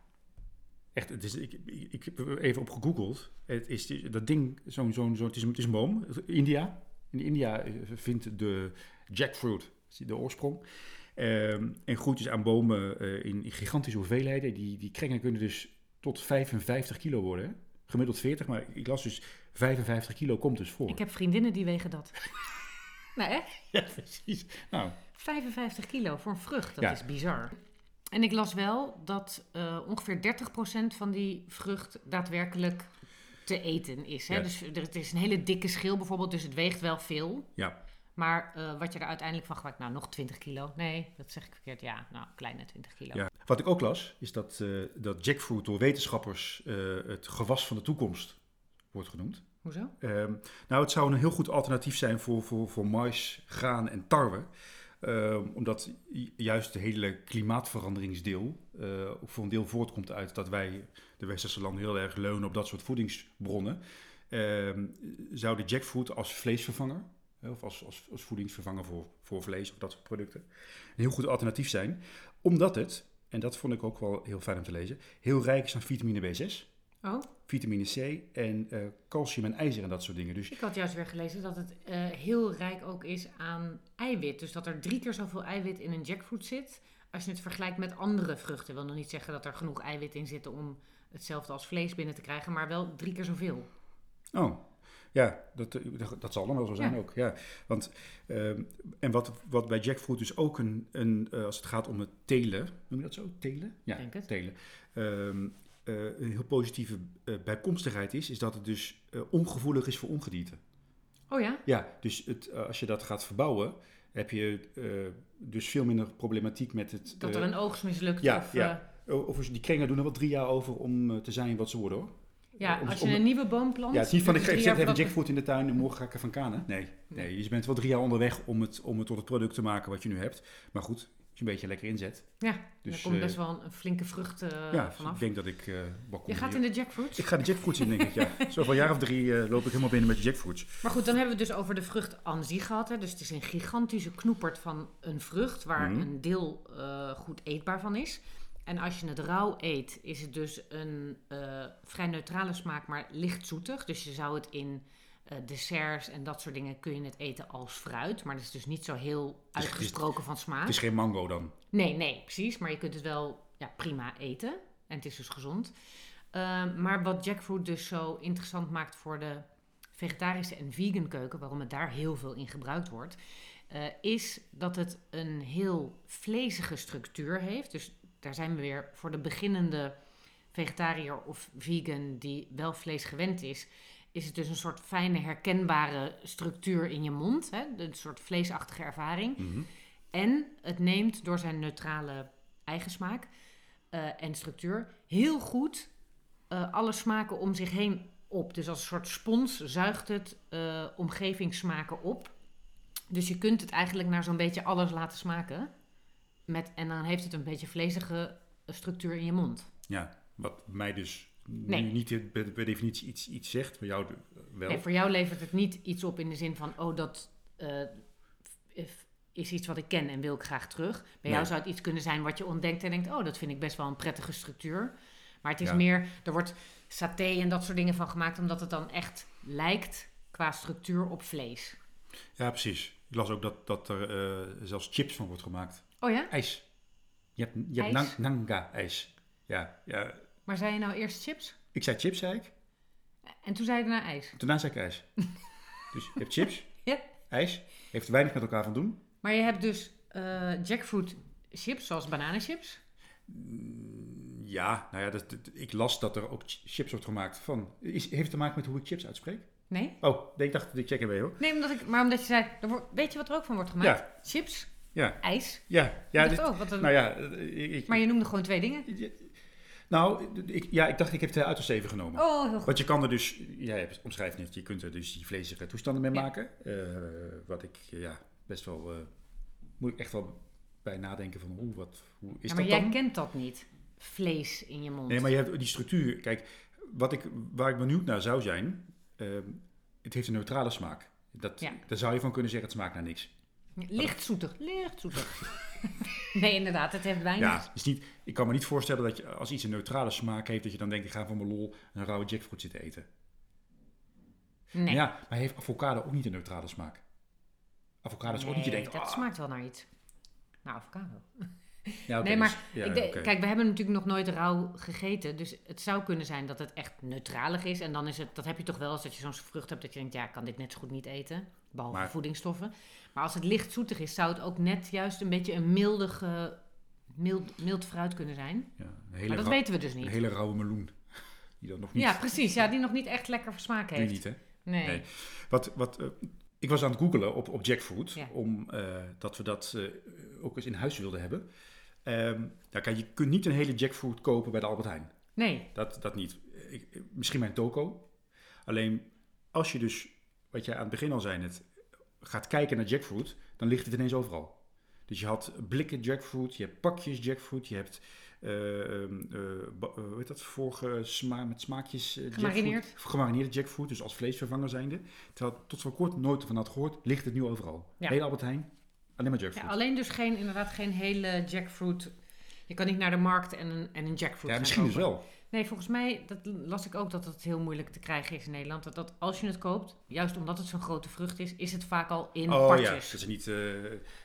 Echt, het is, ik, ik, ik heb er even op gegoogeld. Het is dat ding, zo'n, zo'n, het, is, het is een boom. India. In India eh, vindt de jackfruit de oorsprong. Ehm, en groeit dus aan bomen eh, in, in gigantische hoeveelheden. Die, die krengen kunnen dus tot 55 kilo worden. hè. Gemiddeld 40, maar ik las dus 55 kilo komt dus voor. Ik heb vriendinnen die wegen dat. nee, echt? Ja, precies. Nou, 55 kilo voor een vrucht, dat Ja. is bizar. En ik las wel dat eh, ongeveer 30% van die vrucht daadwerkelijk te eten is. Hè? Ja. Dus er, het is een hele dikke schil bijvoorbeeld, dus het weegt wel veel. ja. Maar eh, wat je er uiteindelijk van gebruikt, nou nog 20 kilo. Nee, dat zeg ik verkeerd. Ja, nou, kleine 20 kilo. Ja. Wat ik ook las, is dat, eh, dat jackfruit door wetenschappers eh, het gewas van de toekomst wordt genoemd. Hoezo? Ehm, nou, het zou een heel goed alternatief zijn voor, voor, voor mais, graan en tarwe. Ehm, omdat ju- juist de hele klimaatveranderingsdeel ook voor een deel voortkomt uit dat wij, de westerse landen, heel erg leunen op dat soort voedingsbronnen. Ehm, zou de jackfruit als vleesvervanger, of als, als, als voedingsvervanger voor, voor vlees of dat soort producten, een heel goed alternatief zijn. Omdat het, en dat vond ik ook wel heel fijn om te lezen, heel rijk is aan vitamine B6 Oh, vitamine C en eh, calcium en ijzer en dat soort dingen. Dus ik had juist weer gelezen dat het eh, heel rijk ook is aan eiwit. Dus dat er drie keer zoveel eiwit in een jackfruit zit. Als je het vergelijkt met andere vruchten. wil nog niet zeggen dat er genoeg eiwit in zit om hetzelfde als vlees binnen te krijgen. Maar wel drie keer zoveel. Oh, ja, dat, eh, dat, dat zal dan wel zo zijn Ja. ook. Ja. Want, ehm, en wat, wat bij jackfruit dus ook een, een eh, als het gaat om het telen, noem je dat zo? Telen? Ja, Denk het. telen. Ehm, eh, een heel positieve bijkomstigheid is, is dat het dus ongevoelig is voor ongedierte. Oh ja? Ja, dus het, als je dat gaat verbouwen, heb je dus veel minder problematiek met het... Dat er een oogst mislukt. ja, of, ja. Overigens, die kringen doen er wel drie jaar over om te zijn wat ze worden hoor. Ja, Om- als je om- een nieuwe boom plant. Ja, het is niet van ik drie zet even jackfruit in de tuin en morgen ga ik er van kanen. Nee, nee, je bent wel drie jaar onderweg om het, om het tot het product te maken wat je nu hebt. Maar goed, je een beetje lekker inzet. Ja, Dus, daar komt eh, best wel een, een flinke vrucht eh, ja, vanaf. ik denk dat ik... wat Je gaat hier? in de jackfruit. Ik ga de jackfruits in, denk ik, ja. Zoveel jaar of drie loop ik helemaal binnen met de jackfruits. Maar goed, dan hebben we het dus over de vrucht aan zich gehad. Hè. Dus het is een gigantische knoepert van een vrucht waar Mhm. een deel goed eetbaar van is. En als je het rauw eet, is het dus een eh, vrij neutrale smaak, maar licht zoetig. Dus je zou het in eh, desserts en dat soort dingen kun je het eten als fruit. Maar dat is dus niet zo heel uitgesproken van smaak. Het is geen mango dan. Nee, nee, precies. Maar je kunt het wel ja, prima eten. En het is dus gezond. Ehm, maar wat jackfruit dus zo interessant maakt voor de vegetarische en vegan keuken, waarom het daar heel veel in gebruikt wordt, eh, is dat het een heel vlezige structuur heeft. Dus daar zijn we weer voor de beginnende vegetariër of vegan die wel vlees gewend is, is het dus een soort fijne herkenbare structuur in je mond. Hè? Een soort vleesachtige ervaring. Mhm. En het neemt door zijn neutrale eigensmaak eh, en structuur heel goed eh, alle smaken om zich heen op. Dus als een soort spons zuigt het eh, omgevingssmaken op. Dus je kunt het eigenlijk naar zo'n beetje alles laten smaken. Met, en dan heeft het een beetje vlezige structuur in je mond. Ja, wat mij dus Nee. nu niet per, per definitie iets, iets zegt, voor jou wel. Nee, voor jou levert het niet iets op in de zin van, oh, dat eh, is iets wat ik ken en wil ik graag terug. Bij Nee. jou zou het iets kunnen zijn wat je ontdekt en denkt, oh, dat vind ik best wel een prettige structuur. Maar het is Ja. meer, er wordt saté en dat soort dingen van gemaakt, omdat het dan echt lijkt qua structuur op vlees. Ja, precies. Ik las ook dat, dat er eh, zelfs chips van wordt gemaakt. Oh ja? IJs. Je hebt, je hebt IJs? nang- nanga-ijs. Ja, ja, Maar zei je nou eerst chips? ik zei chips, zei ik. En toen zei je daarna ijs. Daarna zei ik ijs. dus je hebt chips, Ja. ijs. Heeft weinig met elkaar van doen. Maar je hebt dus eh, jackfruit chips, zoals bananenchips. Mm, Ja, nou ja, dat, dat- ik las dat er ook ch- chips wordt gemaakt van... Is, heeft het te maken met hoe ik chips uitspreek? Nee? Oh, nee, ik dacht dat ik checken bij hoor. Nee, omdat ik, maar omdat je zei, er weet je wat er ook van wordt gemaakt? Chips, Ja, ijs. ja, ja. ik dit- dacht, oh, wat een- nou ja, eh, ik, Maar je noemde gewoon twee dingen. nou, ik, ja, ik dacht ik heb het uit als even genomen. Oh, heel goed. Want je kan er dus, jij hebt- omschrijft net, je kunt er dus die vlezige toestanden mee Ja. maken. Eh, wat ik eh, ja, best wel, eh, moet ik echt wel bij nadenken van hoe, wat, hoe is Ja, maar dat jij dan? kent dat niet. Vlees in je mond. Nee, maar je hebt die structuur. Kijk, wat ik, waar ik benieuwd naar zou zijn, ehm, het heeft een neutrale smaak. Dat. Daar zou je van kunnen zeggen, het smaakt naar niks. Licht zoetig, licht zoetig. nee, inderdaad, het heeft weinig. Ja, is niet, ik kan me niet voorstellen dat je, als iets een neutrale smaak heeft, dat je dan denkt, ik ga van mijn lol een rauwe jackfruit zitten eten. Nee. Ja, maar heeft avocado ook niet een neutrale smaak? Avocado is ook niet, je Nee, denkt, dat ah, smaakt wel naar iets. Nou, avocado. Ja, nee, maar dus- ja, oké. kijk, we hebben natuurlijk nog nooit rauw gegeten. Dus het zou kunnen zijn dat het echt neutralig is. En dan is het, dat heb je toch wel als dat je zo'n vrucht hebt dat je denkt, ja, ik kan dit net zo goed niet eten. Behalve Maar- voedingsstoffen. Maar als het licht zoetig is, zou het ook net juist een beetje een mildige, mild, mild fruit kunnen zijn. Ja, een hele, Maar dat weten we dus een niet. hele rauwe meloen. Die dan nog niet, Ja, precies. Ja, die nog niet echt lekker smaak doe je heeft. niet hè? Nee. Nee. Wat, wat, eh, ik was aan het googelen op, op jackfruit, Ja. om eh, dat we dat eh, ook eens in huis wilden hebben. Ehm nou, kijk, je kunt niet een hele jackfruit kopen bij de Albert Heijn. Nee. Dat, dat niet. Ik, misschien mijn toko. Alleen als je dus, wat jij aan het begin al zei net, gaat kijken naar jackfruit, dan ligt het ineens overal. Dus je had blikken jackfruit, je hebt pakjes jackfruit, je hebt, ba- eh, hoe heet dat, vorige sma met smaakjes eh, Gemarineerd. jackfruit. Gemarineerde jackfruit, dus als vleesvervanger zijnde. Terwijl tot voor kort nooit van had gehoord, ligt het nu overal. Ja. Hele Albert Heijn, alleen maar Ja, jackfruit. alleen dus geen, inderdaad geen hele jackfruit. Je kan niet naar de markt en een, en een jackfruit Ja, misschien dus wel. Nee, volgens mij, dat las ik ook, dat het heel moeilijk te krijgen is in Nederland. Dat, dat als je het koopt, juist omdat het zo'n grote vrucht is, is het vaak al in Oh ja, dat ze, niet, eh,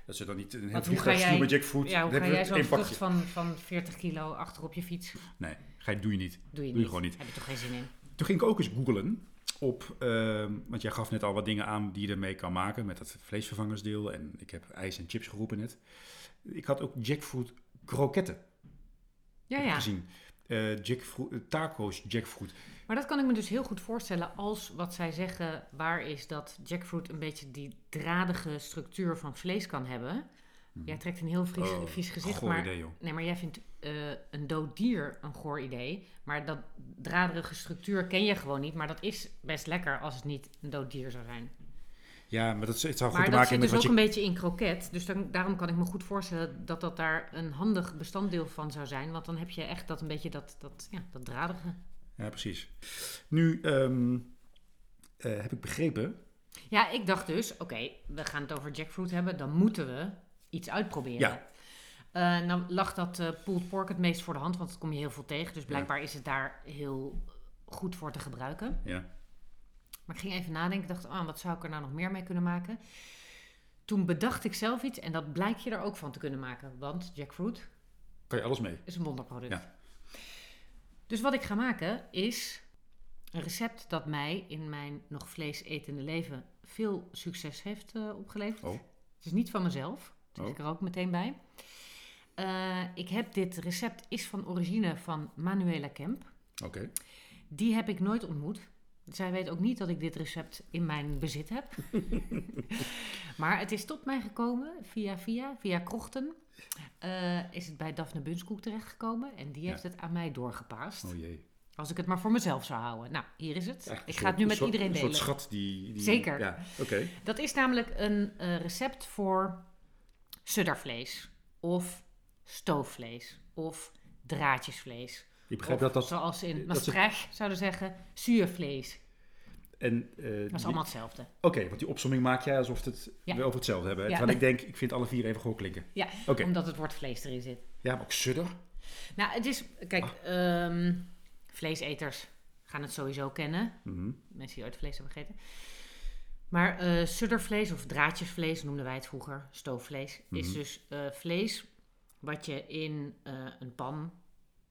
dat ze dan niet een heel vliegtuig sturen met jackfruit. Ja, hoe Dan ga jij zo'n vrucht van, van 40 kilo achter op je fiets? Nee, ga je, doe je niet. Doe je Doe je niet. gewoon niet. Heb je toch geen zin in? Toen ging ik ook eens googlen op, ehm, want jij gaf net al wat dingen aan die je ermee kan maken met dat vleesvervangersdeel. En ik heb ijs en chips geroepen net. Ik had ook jackfruit kroketten Ja, ja. gezien. Eh, jackfruit, eh, taco's jackfruit. Maar dat kan ik me dus heel goed voorstellen als wat zij zeggen waar is dat jackfruit een beetje die dradige structuur van vlees kan hebben. Jij trekt een heel vies, Oh, vies gezicht, goor maar idee, joh. Nee, maar jij vindt eh, een dood dier een goor idee. Maar dat draderige structuur ken je gewoon niet. Maar dat is best lekker als het niet een dood dier zou zijn. Ja, maar dat, het zou goed Maar te dat maken zit hebben dus met ook wat je... een beetje in kroket. Dus dan, daarom kan ik me goed voorstellen dat dat daar een handig bestanddeel van zou zijn. Want dan heb je echt dat een beetje dat, dat, ja, dat dradige. Ja, precies. Nu ehm, eh, heb ik begrepen... Ja, ik dacht dus, oké, we gaan het over jackfruit hebben. Dan moeten we iets uitproberen. Ja. Eh, nou lag dat eh pulled pork het meest voor de hand, want dat kom je heel veel tegen. Dus blijkbaar is het daar heel goed voor te gebruiken. Ja, Maar ik ging even nadenken. Ik dacht, ah, wat zou ik er nou nog meer mee kunnen maken? Toen bedacht ik zelf iets en dat blijkt je er ook van te kunnen maken. Want jackfruit kan je alles mee. is een wonderproduct. Ja. Dus wat ik ga maken is een recept dat mij in mijn nog vlees etende leven veel succes heeft eh, opgeleverd. Oh. Het is niet van mezelf, dat Oh. ik er ook meteen bij. Eh, ik heb dit recept is van origine van Manuela Kemp. Oké. Die heb ik nooit ontmoet. Zij weet ook niet dat ik dit recept in mijn bezit heb. maar het is tot mij gekomen via via, via krochten. eh, is het bij Daphne Bunskoek terechtgekomen. En die Ja. heeft het aan mij doorgepaast. Oh jee. Als ik het maar voor mezelf zou houden. Nou, hier is het. Een ik ga het nu met een soort- iedereen Een delen. soort schat die... die Zeker. Ja, oké. Dat is namelijk een eh, recept voor suddervlees. Of stoofvlees. Of draadjesvlees. Ik begrijp Of dat dat... zoals in dat ze- Maastricht zouden zeggen, zuurvlees. En, eh, Dat is die- allemaal hetzelfde. Oké, want die opsomming maak jij alsof het Ja. we over hetzelfde hebben. Ja. Terwijl ik denk, ik vind alle vier even gewoon klinken. Ja, Oké. omdat het woord vlees erin zit. Ja, maar ook sudder. Nou, het is... Kijk, ehm, vleeseters gaan het sowieso kennen. Mhm. Mensen die ooit vlees hebben gegeten. Maar eh suddervlees of draadjesvlees noemden wij het vroeger, stoofvlees, is Mhm. dus eh, vlees wat je in eh, een pan,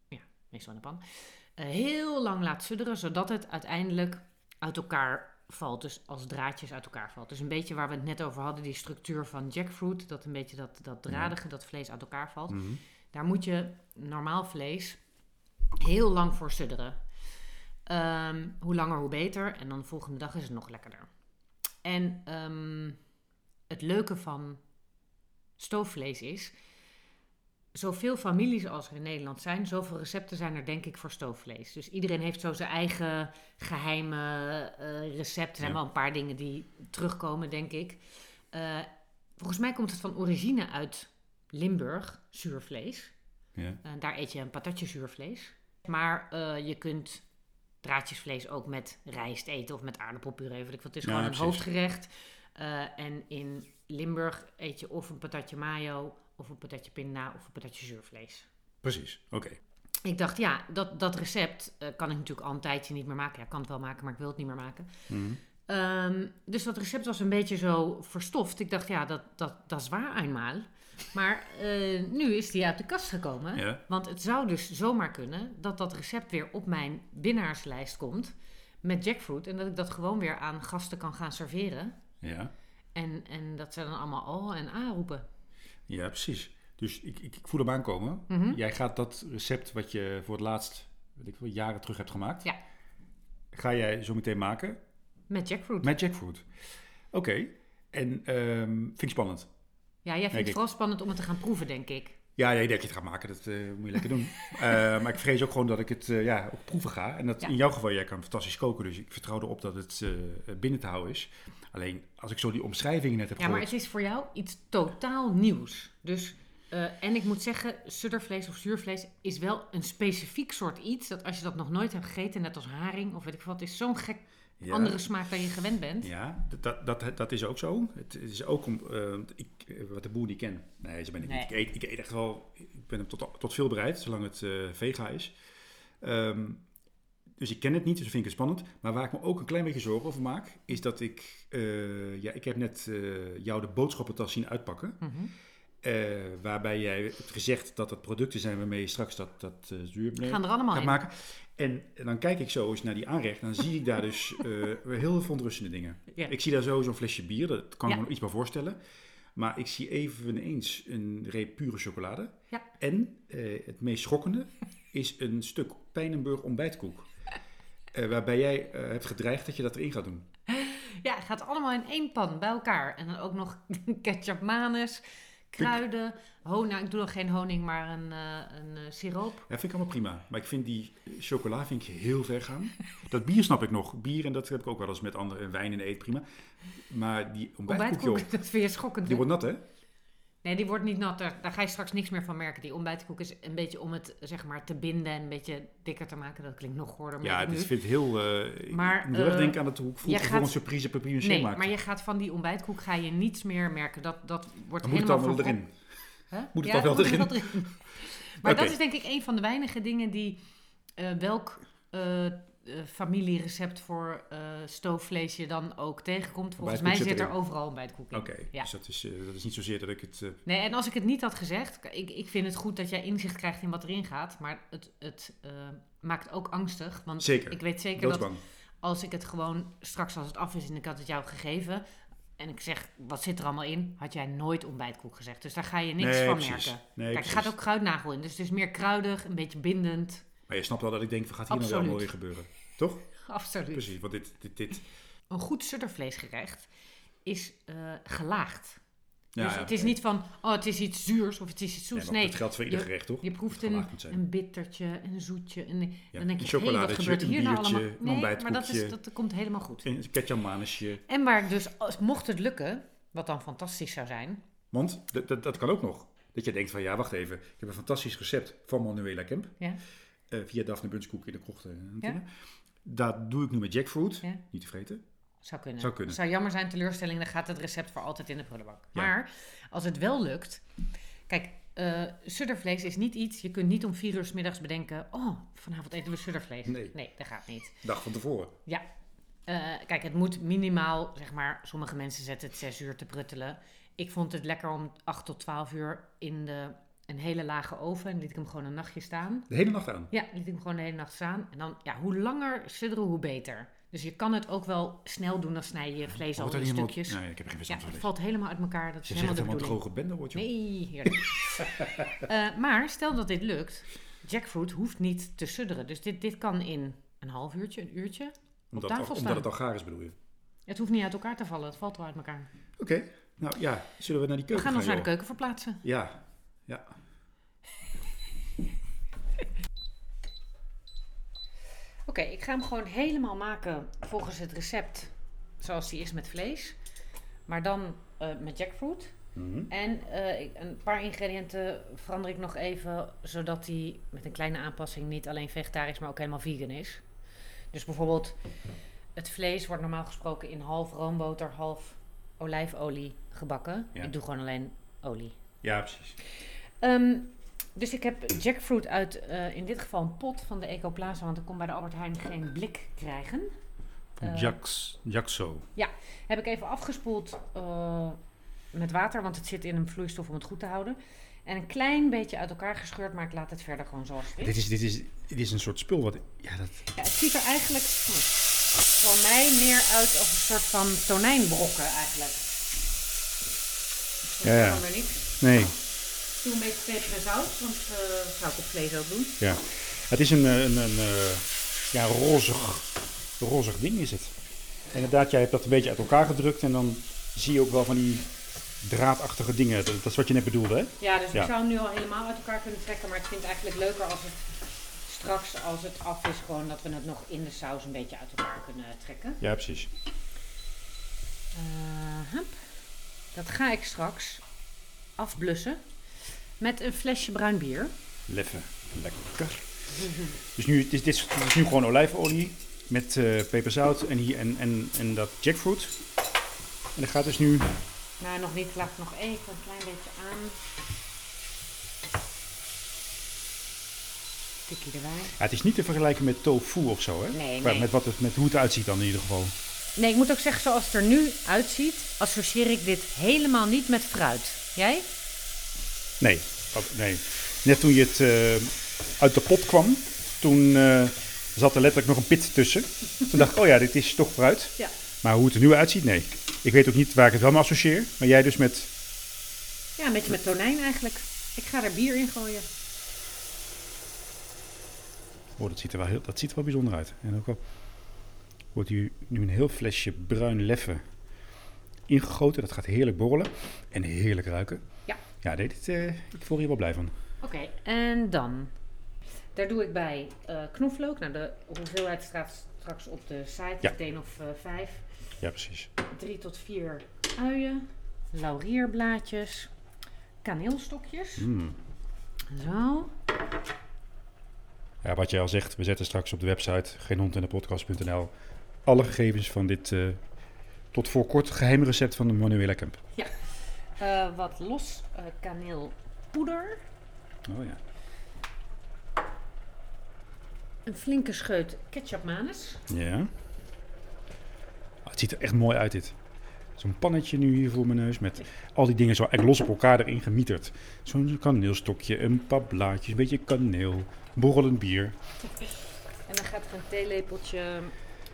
ja, meestal in een pan, heel lang laat sudderen, zodat het uiteindelijk uit elkaar valt. Dus als draadjes uit elkaar valt. Dus een beetje waar we het net over hadden, die structuur van jackfruit, dat een beetje dat, dat dradige, dat vlees uit elkaar valt. Mhm. Daar moet je normaal vlees heel lang voor sudderen. Ehm, hoe langer, hoe beter. En dan de volgende dag is het nog lekkerder. En ehm, het leuke van stoofvlees is... Zoveel families als er in Nederland zijn, zoveel recepten zijn er denk ik voor stoofvlees. Dus iedereen heeft zo zijn eigen geheime eh, recept. Er zijn Ja. wel een paar dingen die terugkomen, denk ik. Eh, volgens mij komt het van origine uit Limburg, zuurvlees. Ja. Daar eet je een patatje zuurvlees. Maar eh, je kunt draadjesvlees ook met rijst eten of met aardappelpuree. Weet ik wat. Het is Ja, gewoon een precies. hoofdgerecht. Eh, en in Limburg eet je of een patatje mayo, of een patatje pinda, of een patatje zuurvlees. Precies, oké. Ik dacht, ja, dat, dat recept eh, kan ik natuurlijk al een tijdje niet meer maken. Ja, ik kan het wel maken, maar ik wil het niet meer maken. Mhm. Ehm, dus dat recept was een beetje zo verstoft. Ik dacht, ja, dat, dat, dat is waar eenmaal. Maar eh, nu is die uit de kast gekomen. Ja. Want het zou dus zomaar kunnen dat dat recept weer op mijn winnaarslijst komt met jackfruit. En dat ik dat gewoon weer aan gasten kan gaan serveren. Ja. En, en dat ze dan allemaal al en a roepen. ja, precies. Dus ik, ik, ik voel hem aankomen. Mhm. Jij gaat dat recept wat je voor het laatst, weet ik wel, jaren terug hebt gemaakt. Ja. Ga jij zo meteen maken Met jackfruit. met jackfruit. Oké. En ehm, vind ik spannend. Ja, jij vindt Denk het ik. vooral spannend om het te gaan proeven, denk ik. Ja, nee, dat je het gaat maken, dat eh, moet je lekker doen. Eh, maar ik vrees ook gewoon dat ik het eh, ja, op proeven ga. En dat Ja. in jouw geval, jij kan fantastisch koken, dus ik vertrouw erop dat het binnen te houden is. Alleen, als ik zo die omschrijvingen net heb Ja, maar het is voor jou iets totaal nieuws. Dus, en ik moet zeggen, suddervlees of zuurvlees is wel een specifiek soort iets. Dat als je dat nog nooit hebt gegeten, net als haring of weet ik wat, is zo'n gek Ja. andere smaak dan je gewend bent. Ja, dat, dat, dat, is ook zo. Het is ook om, eh, ik, wat de boer niet ken. Nee, zo ben ik Nee. niet. Ik eet, ik eet echt wel, ik ben hem tot, tot veel bereid, zolang het eh, vega is. Ehm, dus ik ken het niet, dus vind ik het spannend. Maar waar ik me ook een klein beetje zorgen over maak, is dat ik, eh, ja, ik heb net jou de boodschappentas zien uitpakken. Mhm. waarbij jij hebt gezegd dat het producten zijn waarmee je straks dat, dat zuur Gaan er allemaal gaat in. maken. En dan kijk ik zo eens naar die aanrecht. Dan zie ik daar dus eh, heel veel verontrustende dingen. Ja. Ik zie daar zo zo'n flesje bier. Dat kan ik Ja. me nog iets bij voorstellen. Maar ik zie eveneens een reep pure chocolade. Ja. En eh, het meest schokkende is een stuk Pijnenburg ontbijtkoek. Eh, waarbij jij hebt gedreigd dat je dat erin gaat doen. Ja, het gaat allemaal in één pan bij elkaar. En dan ook nog ketchup manis, kruiden, honing. Ik doe nog geen honing, maar een, eh, een eh, siroop. Ja, vind ik allemaal prima. Maar ik vind die chocola vind ik heel ver gaan. Dat bier snap ik nog. Bier, en dat heb ik ook wel eens met andere wijn en eet, prima. Maar die ontbijtkoek, joh, Ontbijtkoek, dat vind je schokkend. die wordt nat, hè? Nee, die wordt niet nat. Daar, ga je straks niks meer van merken. Die ontbijtkoek is een beetje om het zeg maar te binden en een beetje dikker te maken. Dat klinkt nog gorder. Ja, ik het is, nu. vind ik heel... ik Maar, erg eh, denken aan het hoe ik voor een surprise papier Nee, maakte. maar je gaat van die ontbijtkoek ga je niets meer merken. Dat, dat wordt Dan moet het helemaal allemaal van erin. Huh? Moet het Ja, dan wel er erin? Maar dat is denk ik een van de weinige dingen die eh, welk familierecept voor eh, stoofvlees je dan ook tegenkomt. Volgens mij zit er overal ontbijtkoek in. Oké, Ja. dus dat is, eh, dat is niet zozeer dat ik het... eh, Nee, en als ik het niet had gezegd, ik, ik vind het goed dat jij inzicht krijgt in wat erin gaat, maar het, het eh, maakt ook angstig. Want zeker, ik weet zeker dat als ik het gewoon straks als het af is en ik had het jou gegeven en ik zeg wat zit er allemaal in, had jij nooit ontbijtkoek gezegd. Dus daar ga je niks nee, van precies. merken. Nee, Kijk, er gaat ook kruidnagel in, dus het is meer kruidig, een beetje bindend. Maar je snapt wel dat ik denk, wat gaat hier nou Absoluut. wel mooi gebeuren? Toch? Absoluut. Precies, want dit... dit, dit Een goed suddervleesgerecht is eh, gelaagd. ja, dus ja. het is niet van, oh het is iets zuurs of het is iets Nee, zoets. maar Nee, dat geldt voor ieder je- gerecht, toch? Je proeft een, een bittertje, een zoetje. En Ja, dan denk een je, hé, wat gebeurt een hier nou allemaal? een Nee, maar dat, is, dat komt helemaal goed. Een ketjamanesje. En waar dus, als, mocht het lukken, wat dan fantastisch zou zijn. Want dat, dat, dat kan ook nog. Dat je denkt van, ja, wacht even. Ik heb een fantastisch recept van Manuela Kemp. Ja, via Daphne Bunskoek in de krocht. eh, Ja. Dat doe ik nu met jackfruit. Ja. Niet te vreten. zou kunnen. Zou kunnen. Zou jammer zijn, teleurstelling, dan gaat het recept voor altijd in de prullenbak. Ja. Maar als het wel lukt. Kijk, eh suddervlees is niet iets. Je kunt niet om vier uur 's middags bedenken. Oh, vanavond eten we suddervlees. Nee. nee dat gaat niet. Dag van tevoren. Eh, kijk, het moet minimaal, zeg maar, sommige mensen zetten het 6 uur te pruttelen. Ik vond het lekker om 8 tot 12 uur in de, een hele lage oven. En liet ik hem gewoon een nachtje staan. De hele nacht aan. Ja, liet ik hem gewoon de hele nacht staan. En dan, ja, hoe langer sudderen, hoe beter. Dus je kan het ook wel snel doen, dan snij je je vlees al in stukjes. Nee, ik heb geen Ja, verstand van. het valt helemaal uit elkaar. Dat is Je helemaal zegt helemaal droge bende wordt, joh. Nee, heerlijk. Eh, maar stel dat dit lukt, jackfruit hoeft niet te sudderen. Dus dit, dit kan in een half uurtje, een uurtje. Omdat, tafel staan. omdat het al gaar is, bedoel je. Het hoeft niet uit elkaar te vallen, het valt wel uit elkaar. Oké. Nou ja, zullen we naar die We keuken gaan ons naar de keuken verplaatsen. Ja. Ja. Oké, ik ga hem gewoon helemaal maken volgens het recept zoals die is met vlees. Maar dan eh, met jackfruit. Mhm. En eh, ik- een paar ingrediënten verander ik nog even, zodat die met een kleine aanpassing niet alleen vegetarisch, maar ook helemaal vegan is. Dus bijvoorbeeld, het vlees wordt normaal gesproken in half roomboter, half olijfolie gebakken. Ja. Ik doe gewoon alleen olie. Ja, precies. Ehm, dus ik heb jackfruit uit, eh, in dit geval een pot van de Ecoplaza, want ik kon bij de Albert Heijn geen blik krijgen. Eh, Jax, Jaxo. Heb ik even afgespoeld eh, met water, want het zit in een vloeistof om het goed te houden. En een klein beetje uit elkaar gescheurd, maar ik laat het verder gewoon zoals het is. Dit is, dit, is, dit is een soort spul wat... Ja, dat... Ja, het ziet er eigenlijk voor mij meer uit als een soort van tonijnbrokken eigenlijk. Ja, ja. Niet. Nee. Doe een beetje peper en zout, want eh, dat zou ik op vlees ook doen. Ja. Het is een, eh, een, een eh, ja, rozig, rozig ding is het. Inderdaad, jij hebt dat een beetje uit elkaar gedrukt en dan zie je ook wel van die draadachtige dingen. Dat, is wat je net bedoelde, hè? Ja, dus Ja. ik zou hem nu al helemaal uit elkaar kunnen trekken, maar ik vind het eigenlijk leuker als het straks, als het af is, gewoon dat we het nog in de saus een beetje uit elkaar kunnen trekken. Ja, precies. Dat ga ik straks afblussen met een flesje bruin bier. Leffen. Lekker. Dus nu, dit, is, dit is dit is nu gewoon olijfolie met eh peperzout en, hier, en, en, en dat jackfruit. En dat gaat dus nu... Nou, nog niet. Ik laat nog even een klein beetje aan. Tikkie erbij. Ja, het is niet te vergelijken met tofu of zo, hè? Nee, nee. Met, wat het, met hoe het eruit ziet dan in ieder geval. Nee, ik moet ook zeggen, zoals het er nu uitziet, associeer ik dit helemaal niet met fruit. Jij? Nee, oh, nee. Net toen je het eh, uit de pot kwam, toen eh, zat er letterlijk nog een pit tussen. Toen dacht ik, oh ja, dit is toch fruit. Ja. Maar hoe het er nu uitziet, nee. Ik weet ook niet waar ik het wel mee associeer. Maar jij dus met... Ja, een beetje met tonijn eigenlijk. Ik ga er bier in gooien. Oh, dat ziet er wel, heel, dat ziet er wel bijzonder uit. En ook wel wordt hier nu een heel flesje bruin leffe ingegoten. Dat gaat heerlijk borrelen en heerlijk ruiken. Ja. Ja, dit, eh, ik voel hier wel blij van. Oké, en dan. Daar doe ik bij eh, knoflook. Nou, de hoeveelheid staat straks op de site. Ja. Meteen of eh, vijf. Ja, precies. Drie tot vier uien. Laurierblaadjes. Kaneelstokjes. Mm. Zo. Ja, wat jij al zegt, we zetten straks op de website geenhondindepodcast.nl alle gegevens van dit tot voor kort geheime recept van de Manuela Kemp. Eh, wat los eh, kaneelpoeder. Oh ja. Een flinke scheut ketchup manis. Ja. Ah, het ziet er echt mooi uit dit. Zo'n pannetje nu hier voor mijn neus met al die dingen zo eigenlijk los op elkaar erin gemieterd. Zo'n kaneelstokje, een paar blaadjes, een beetje kaneel, borrelend bier. En dan gaat er een theelepeltje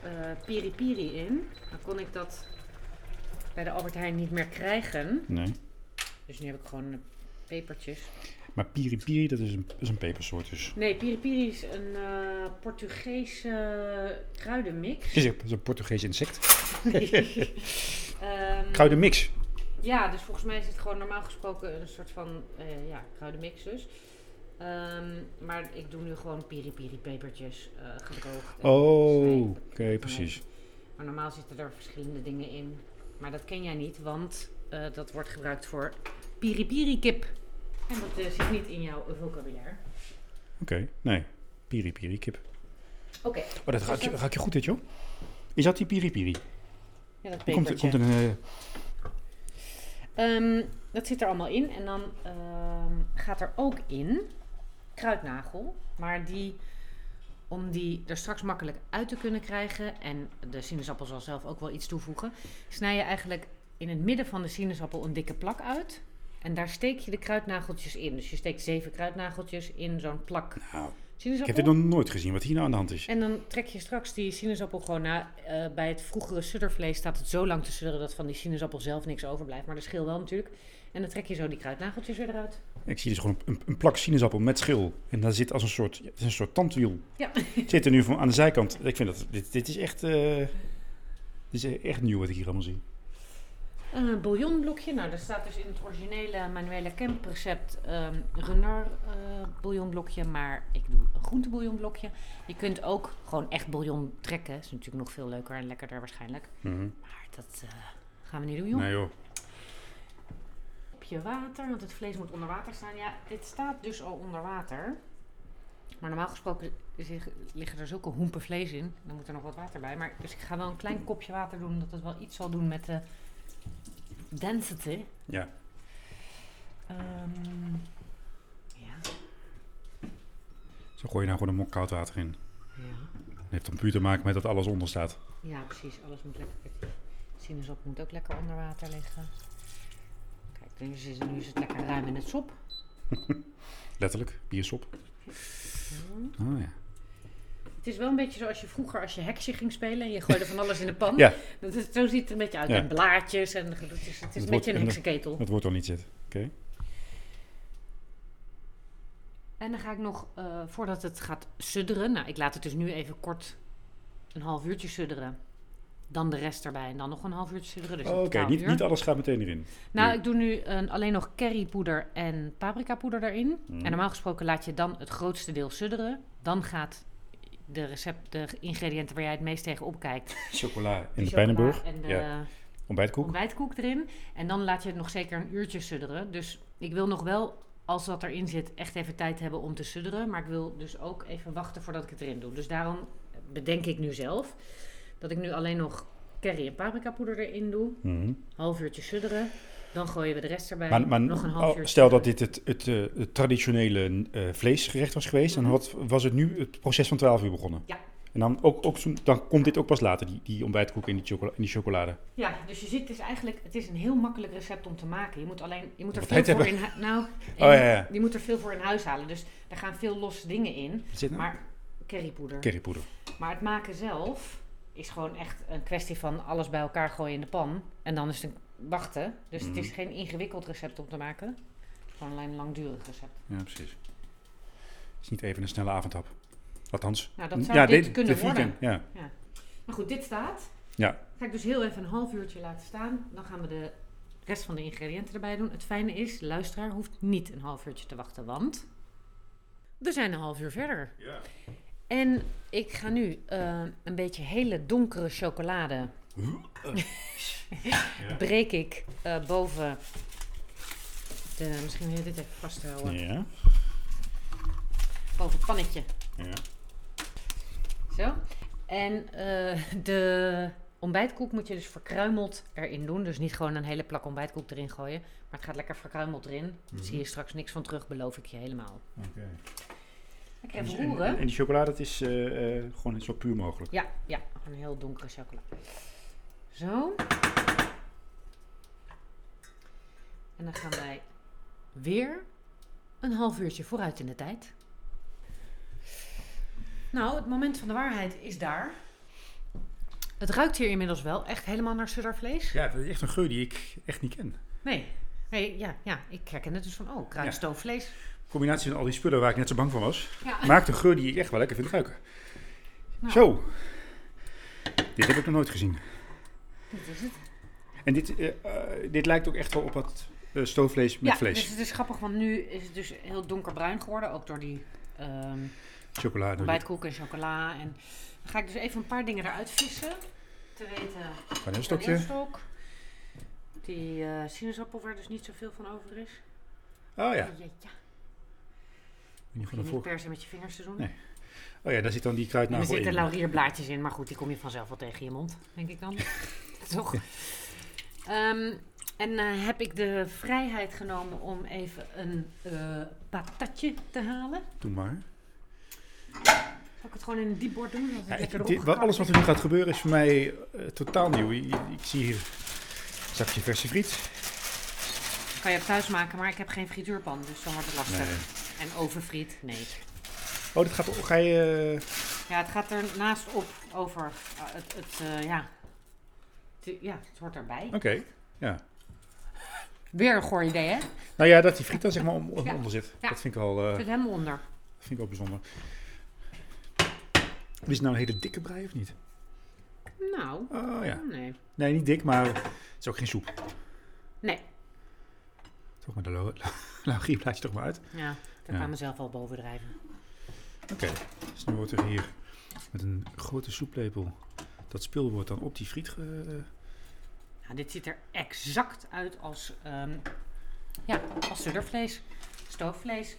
eh piri piri in. Dan kon ik dat bij de Albert Heijn niet meer krijgen. Nee. Dus nu heb ik gewoon eh, pepertjes. Maar piri piri, dat is een, is een pepersoort dus. Nee, piri piri is een eh Portugese kruidenmix. Is een, het een Portugees insect. Ehm, Kruidenmix. Ja, dus volgens mij is het gewoon normaal gesproken een soort van eh, ja, kruidenmix dus. Ehm, maar ik doe nu gewoon piri piri pepertjes eh gedroogd. Oh, oké, precies. Maar normaal zitten er verschillende dingen in. Maar dat ken jij niet, want eh, dat wordt gebruikt voor piri piri kip. En dat eh, zit niet in jouw vocabulaire. Oké, nee. Piri piri kip. Oké. Oh, dat ruik je, goed dit, joh. Is dat die piri piri? Ja, dat komt, komt een... Ehm, dat zit er allemaal in. En dan ehm, gaat er ook in kruidnagel. Maar die, om die er straks makkelijk uit te kunnen krijgen. En de sinaasappel zal zelf ook wel iets toevoegen. Snij je eigenlijk in het midden van de sinaasappel een dikke plak uit. En daar steek je de kruidnageltjes in. Dus je steekt zeven kruidnageltjes in zo'n plak nou, ik heb dit nog nooit gezien, wat hier nou aan de hand is. En dan trek je straks die sinaasappel gewoon na. eh, bij het vroegere suddervlees staat het zo lang te sudderen dat van die sinaasappel zelf niks overblijft. Maar de schil wel natuurlijk. En dan trek je zo die kruidnageltjes weer eruit. Ik zie dus gewoon een, een plak sinaasappel met schil. En daar zit als een soort, een soort tandwiel. Ja. Het zit er nu van aan de zijkant. Ik vind dat, dit, dit is echt, eh, dit is echt nieuw wat ik hier allemaal zie. Een bouillonblokje. Nou, daar staat dus in het originele Manuela Kemp recept ehm runner eh, bouillonblokje. Maar ik doe een groentebouillonblokje. Je kunt ook gewoon echt bouillon trekken. is natuurlijk nog veel leuker en lekkerder waarschijnlijk. Mhm. Maar dat eh, gaan we niet doen, joh. Nee joh. Kopje water, want het vlees moet onder water staan. Ja, dit staat dus al onder water. Maar normaal gesproken liggen er zulke hoempen vlees in. Dan moet er nog wat water bij. Maar, dus ik ga wel een klein kopje water doen, dat het wel iets zal doen met de density. Ja. Ehm, ja. Zo gooi je nou gewoon een mok koud water in. Ja. Dat heeft dan puur te maken met dat alles onder staat. ja, precies. Alles moet lekker. Sinaasappel moet ook lekker onder water liggen. Nu is, het- nu is het lekker ruim in het sop. Letterlijk, biersop. Oh ja. Het is wel een beetje zoals je vroeger als je heksje ging spelen en je gooide van alles in de pan. Ja. Dat is, zo ziet het een beetje uit. Ja. En blaadjes en het is, het is een beetje een heksenketel. Dat wordt al niet zitten. Oké. En dan ga ik nog, eh, voordat het gaat sudderen, nou ik laat het dus nu even kort een half uurtje sudderen. Dan de rest erbij en dan nog een half uurtje sudderen. Dus Oh, Oké, 12 niet, niet alles gaat meteen erin. Nou, ik doe nu een, alleen nog currypoeder en paprikapoeder erin. Mhm. En normaal gesproken laat je dan het grootste deel sudderen. Dan gaat de, recept, de ingrediënten waar jij het meest tegen opkijkt. Chocola in de Pijnenburg. En de, Ja. Ontbijtkoek. ontbijtkoek erin. En dan laat je het nog zeker een uurtje sudderen. Dus ik wil nog wel, als dat erin zit, echt even tijd hebben om te sudderen. Maar ik wil dus ook even wachten voordat ik het erin doe. Dus daarom bedenk ik nu zelf dat ik nu alleen nog curry en paprikapoeder erin doe. Mhm. Half uurtje sudderen. Dan gooien we de rest erbij. Maar, maar nog een half oh, stel dat dit het, het, eh, het traditionele eh, vleesgerecht was geweest, Mhm. dan had, was het nu het proces van 12 uur begonnen. Ja. En dan, ook, ook, dan komt dit ook pas later, die, die ontbijtkoek en die, chocola, en die chocolade. Ja, dus je ziet dus eigenlijk, het is een heel makkelijk recept om te maken. Je moet alleen, je moet er veel voor in, nou, Oh ja, ja. je moet er veel voor in huis halen. Dus er gaan veel losse dingen in. Zit nou? Maar currypoeder. Currypoeder. Maar het maken zelf is gewoon echt een kwestie van alles bij elkaar gooien in de pan. En dan is het een wachten. Dus het is Mhm. geen ingewikkeld recept om te maken. Gewoon alleen een langdurig recept. Ja, precies. Het is niet even een snelle avondhap. Althans. Nou, dat zou dit kunnen de vegan, Ja. Maar goed, dit staat. Ja. Ga ik dus heel even een half uurtje laten staan. Dan gaan we de rest van de ingrediënten erbij doen. Het fijne is, de luisteraar hoeft niet een half uurtje te wachten, want we zijn een half uur verder. Ja. En ik ga nu eh, een beetje hele donkere chocolade breek ik eh, boven de, misschien wil je dit even vasthouden, Ja. boven het pannetje. ja. Zo. En eh, de ontbijtkoek moet je dus verkruimeld erin doen. Dus niet gewoon een hele plak ontbijtkoek erin gooien. Maar het gaat lekker verkruimeld erin. Mhm. zie je straks niks van terug, beloof ik je helemaal. Oké. Lekker even en, roeren. en die chocolade, dat is eh, eh, gewoon zo puur mogelijk. Ja, ja, een heel donkere chocola. Zo. En dan gaan wij weer een half uurtje vooruit in de tijd. Nou, het moment van de waarheid is daar. Het ruikt hier inmiddels wel echt helemaal naar suddervlees. Ja, dat is echt een geur die ik echt niet ken. Nee. nee ja, ja, ik herken het dus van, oh, kruidstoofvlees. Combinatie van al die spullen waar ik net zo bang van was, Ja. maakt een geur die ik echt wel lekker vind ruiken. Nou. Zo. Dit heb ik nog nooit gezien. Dit is het. En dit, eh, eh, dit lijkt ook echt wel op wat eh, stoofvlees met ja, vlees. dus het is grappig, want nu is het dus heel donkerbruin geworden. Ook door die ehm, Chocolade. ontbijtkoek en chocola. En dan ga ik dus even een paar dingen eruit vissen. Te weten, Van een stokje. Die sinaasappel waar dus niet zoveel van over is. Oh ja. ja. ja. In ieder Hoef geval je de niet voor... per se met je vingers te doen. Nee. Oh ja, daar zit dan die er kruidnagel zitten in. laurierblaadjes in, maar goed, die kom je vanzelf wel tegen je mond, denk ik dan. Toch? Ehm, en eh, heb ik de vrijheid genomen om even een eh, patatje te halen. Doe maar. Zal ik het gewoon in een diepbord doen? Ja, ik- dit, wat, alles wat er nu gaat gebeuren is voor mij eh, totaal nieuw. Ik, ik zie hier een zakje verse friet. Kan je thuis maken, maar ik heb geen frituurpan, dus dan wordt het lastig. Nee. En ovenfriet? Nee. Oh, dit gaat, ga je... eh, Ja, het gaat er naast op over eh, het, het eh, ja. Het, ja, het hoort erbij. Oké, ja. Weer een goor idee, hè? Nou ja, dat die friet dan zeg maar om, om- Ja. onder zit. Ja. Dat vind ik wel, eh, zit helemaal onder. vind ik wel bijzonder. Is het nou een hele dikke brei of niet? Nou, Oh ja. nee. Nee, niet dik, maar het is ook geen soep. Nee. Toch maar de lo- laurierblaadje toch maar uit. Ja, ik heb Ja. mezelf al bovendrijven. Oké, dus nu wordt er hier met een grote soeplepel... Dat spul wordt dan op die friet ge... Nou, dit ziet er exact uit als, ehm ja, als suddervlees, stoofvlees,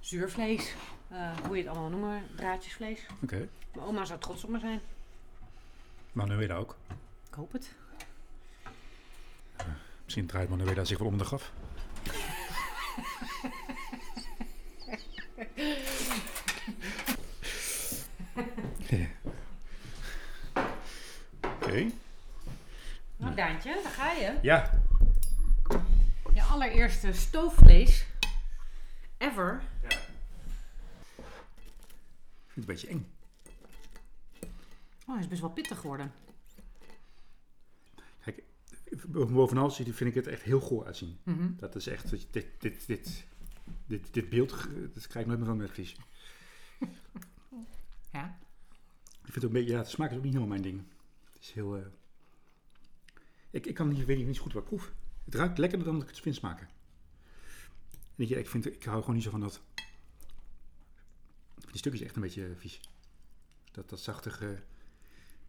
zuurvlees, eh, hoe je het allemaal noemen, draadjesvlees. Oké, Mijn oma zou trots op me zijn. Manuela ook. Ik hoop het. Misschien draait Manuela zich wel om de graf. Ja. Oké. Nou, Daantje, daar ga je. Ja, Je allereerste stoofvlees ever. ik vind het een beetje eng. Oh, hij is best wel pittig geworden. Kijk, bovenal vind ik het echt heel goor uitzien. Mhm. Dat is echt, dit, dit, dit, dit, dit beeld, dat krijg ik nooit meer van netvlies. Ja. Ik vind het ook een beetje, ja, de smaak is ook niet helemaal mijn ding. Het is heel, eh, ik, ik kan niet, weet niet zo goed wat ik proef. Het ruikt lekkerder dan dat ik het vind smaken. Weet je, ik, vind, ik hou gewoon niet zo van dat, die stukjes echt een beetje eh, vies. Dat, dat zachtige,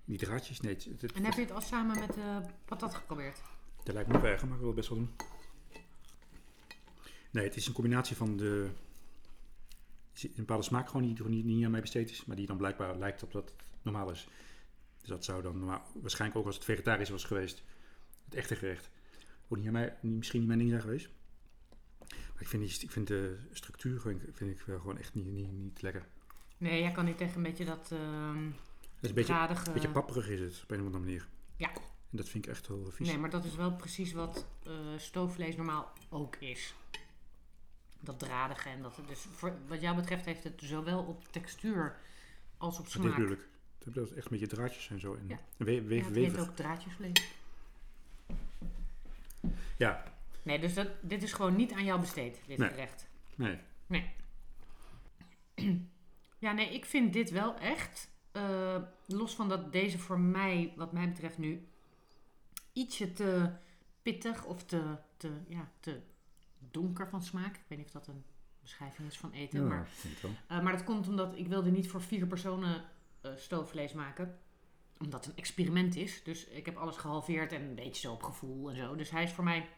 die draadjes, nee, het, het, En heb je het al samen met de patat geprobeerd? Dat lijkt me nog erger, maar ik wil het best wel doen. Nee, het is een combinatie van de. er Een bepaalde smaak gewoon die, die niet aan mij besteed is, maar die dan blijkbaar lijkt op wat het normaal is. Dus dat zou dan waarschijnlijk ook als het vegetarisch was geweest, het echte gerecht, ook niet aan mij, misschien niet mijn ding zijn geweest. Maar ik vind, die, ik vind de structuur gewoon, vind ik gewoon echt niet, niet, niet lekker. Nee, jij kan niet tegen een beetje dat Het is een beetje, beetje papperig is het, op een of andere manier. Ja. En dat vind ik echt wel vies. Nee, maar dat is wel precies wat eh, stoofvlees normaal ook is. Dat dradige en dat. Dus voor, wat jou betreft heeft het zowel op textuur als op smaak. ik. Dat is echt een beetje draadjes en zo. En Ja. we, we, Ja, het heet ook draadjesvlees. Ja, Nee, dus dat, dit is gewoon niet aan jou besteed, dit Nee. gerecht. nee. Ja, nee, ik vind dit wel echt. eh, los van dat deze voor mij, wat mij betreft, nu ietsje te pittig of te, te, ja, te donker van smaak. Ik weet niet of dat een beschrijving is van eten. Ja, Maar, eh, maar dat komt omdat ik wilde niet voor vier personen eh stoofvlees maken. Omdat het een experiment is. Dus ik heb alles gehalveerd en een beetje zo op gevoel en zo. Dus hij is voor mij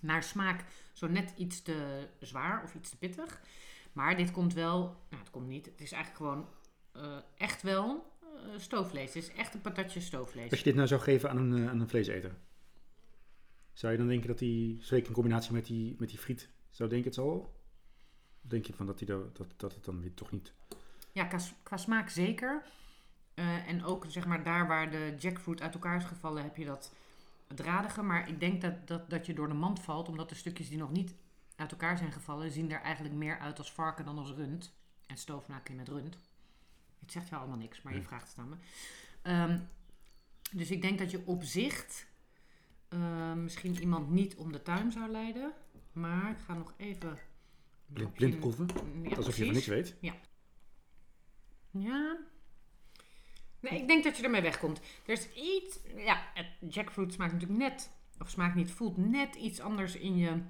naar smaak zo net iets te zwaar of iets te pittig. Maar dit komt wel, nou het komt niet. Het is eigenlijk gewoon eh, echt wel stoofvlees. Het is echt een patatje stoofvlees. Als je dit nou zou geven aan een, aan een vleeseter, zou je dan denken dat die, zeker in combinatie met die, met die friet, zou denken het zal? Of denk je van dat, die daar- dat, dat het dan weer toch niet... Ja, qua, qua smaak zeker. Eh, en ook zeg maar daar waar de jackfruit uit elkaar is gevallen, heb je dat dradige. Maar ik denk dat, dat, dat je door de mand valt, omdat de stukjes die nog niet uit elkaar zijn gevallen, zien er eigenlijk meer uit als varken dan als rund. En kun je met rund. Het zegt jou allemaal niks, maar je vraagt het aan me. Ehm, dus ik denk dat je op zicht eh, misschien iemand niet om de tuin zou leiden. Maar ik ga nog even... Blind, proeven? Ja, Alsof je van niks weet? Ja. Nee, ik denk dat je ermee wegkomt. Er is iets. Ja, het jackfruit smaakt natuurlijk net. Of smaakt niet, voelt net iets anders in je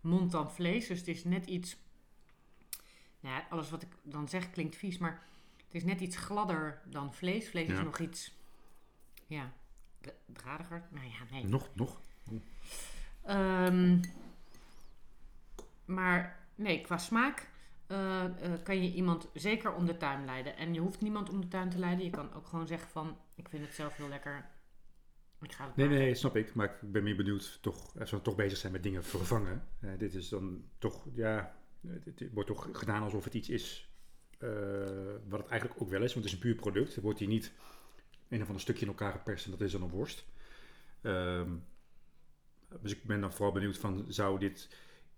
mond dan vlees. Dus het is net iets. Nou ja, alles wat ik dan zeg klinkt vies, maar het is net iets gladder dan vlees. Vlees is Ja. nog iets. Ja, dradiger. Nou ja, nee. Nog, nog? Ehm, maar nee, qua smaak eh, eh, kan je iemand zeker om de tuin leiden. En je hoeft niemand om de tuin te leiden. Je kan ook gewoon zeggen van, ik vind het zelf heel lekker. Ik ga het Nee, maken. nee, snap ik. Maar ik ben meer benieuwd, toch, als we toch bezig zijn met dingen vervangen. Eh, dit is dan toch, ja, het, het wordt toch gedaan alsof het iets is wat het eigenlijk ook wel is. Want het is een puur product. Er wordt hier niet een of ander stukje in elkaar geperst dat is dan een worst. Ehm, dus ik ben dan vooral benieuwd van, zou dit,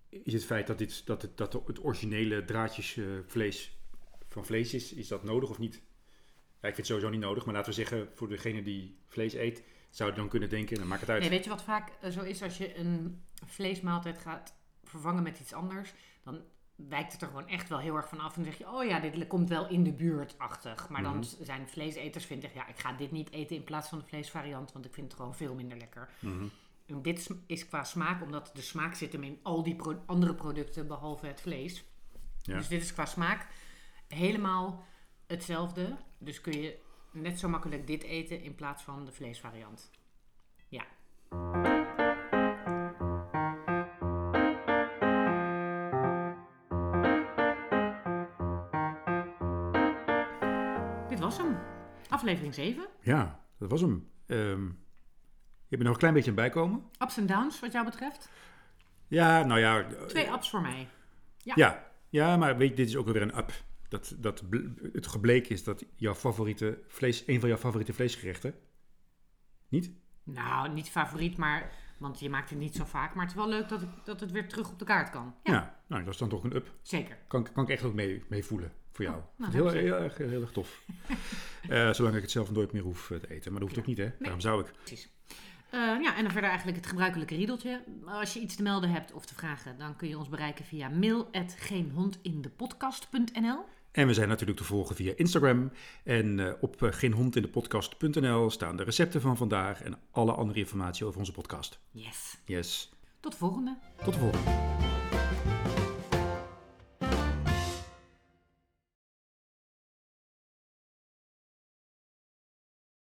is het feit dat, dit, dat, het, dat het originele draadjes eh, van vlees is, is dat nodig of niet? Ik vind het sowieso niet nodig, maar laten we zeggen, voor degene die vlees eet, zou je dan kunnen denken, dan maakt het uit. Nee, weet je wat vaak eh, zo is als je een vleesmaaltijd gaat vervangen met iets anders? Dan wijkt het er gewoon echt wel heel erg van af. En dan zeg je, oh ja, dit komt wel in de buurt-achtig. Maar dan Mhm. zijn vleeseters vinden, ja, ik ga dit niet eten in plaats van de vleesvariant, want ik vind het gewoon veel minder lekker. Mhm. En dit is qua smaak, omdat de smaak zit hem in al die pro- andere producten behalve het vlees. Ja. Dus dit is qua smaak helemaal hetzelfde. Dus kun je net zo makkelijk dit eten in plaats van de vleesvariant. Ja. Aflevering 7. Ja, dat was hem. Ehm, je bent nog een klein beetje aan het bijkomen. Ups en downs wat jou betreft. Ja, nou ja. eh, Twee ups voor mij. Ja, ja maar weet je, dit is ook weer een up. Dat, dat het gebleken is dat jouw favoriete vlees, een van jouw favoriete vleesgerechten, niet? Nou, niet favoriet, maar... Want je maakt het niet zo vaak. Maar het is wel leuk dat, ik, dat het weer terug op de kaart kan. Ja, Ja. nou dat is dan toch een up. zeker. Kan, kan ik echt ook mee, mee voelen voor jou. Oh, nou, heel, je. heel, erg, heel erg tof. Eh, zolang ik het zelf nooit meer hoef eh, te eten. Maar dat hoeft ook niet, hè? Daarom zou ik. Precies. Eh, ja, en dan verder eigenlijk het gebruikelijke riedeltje. Als je iets te melden hebt of te vragen, dan kun je ons bereiken via mail.geenhondindepodcast.nl. En we zijn natuurlijk te volgen via Instagram. En eh, op uh, geenhondindepodcast.nl staan de recepten van vandaag en alle andere informatie over onze podcast. Yes. Yes. Tot de volgende. Tot de volgende.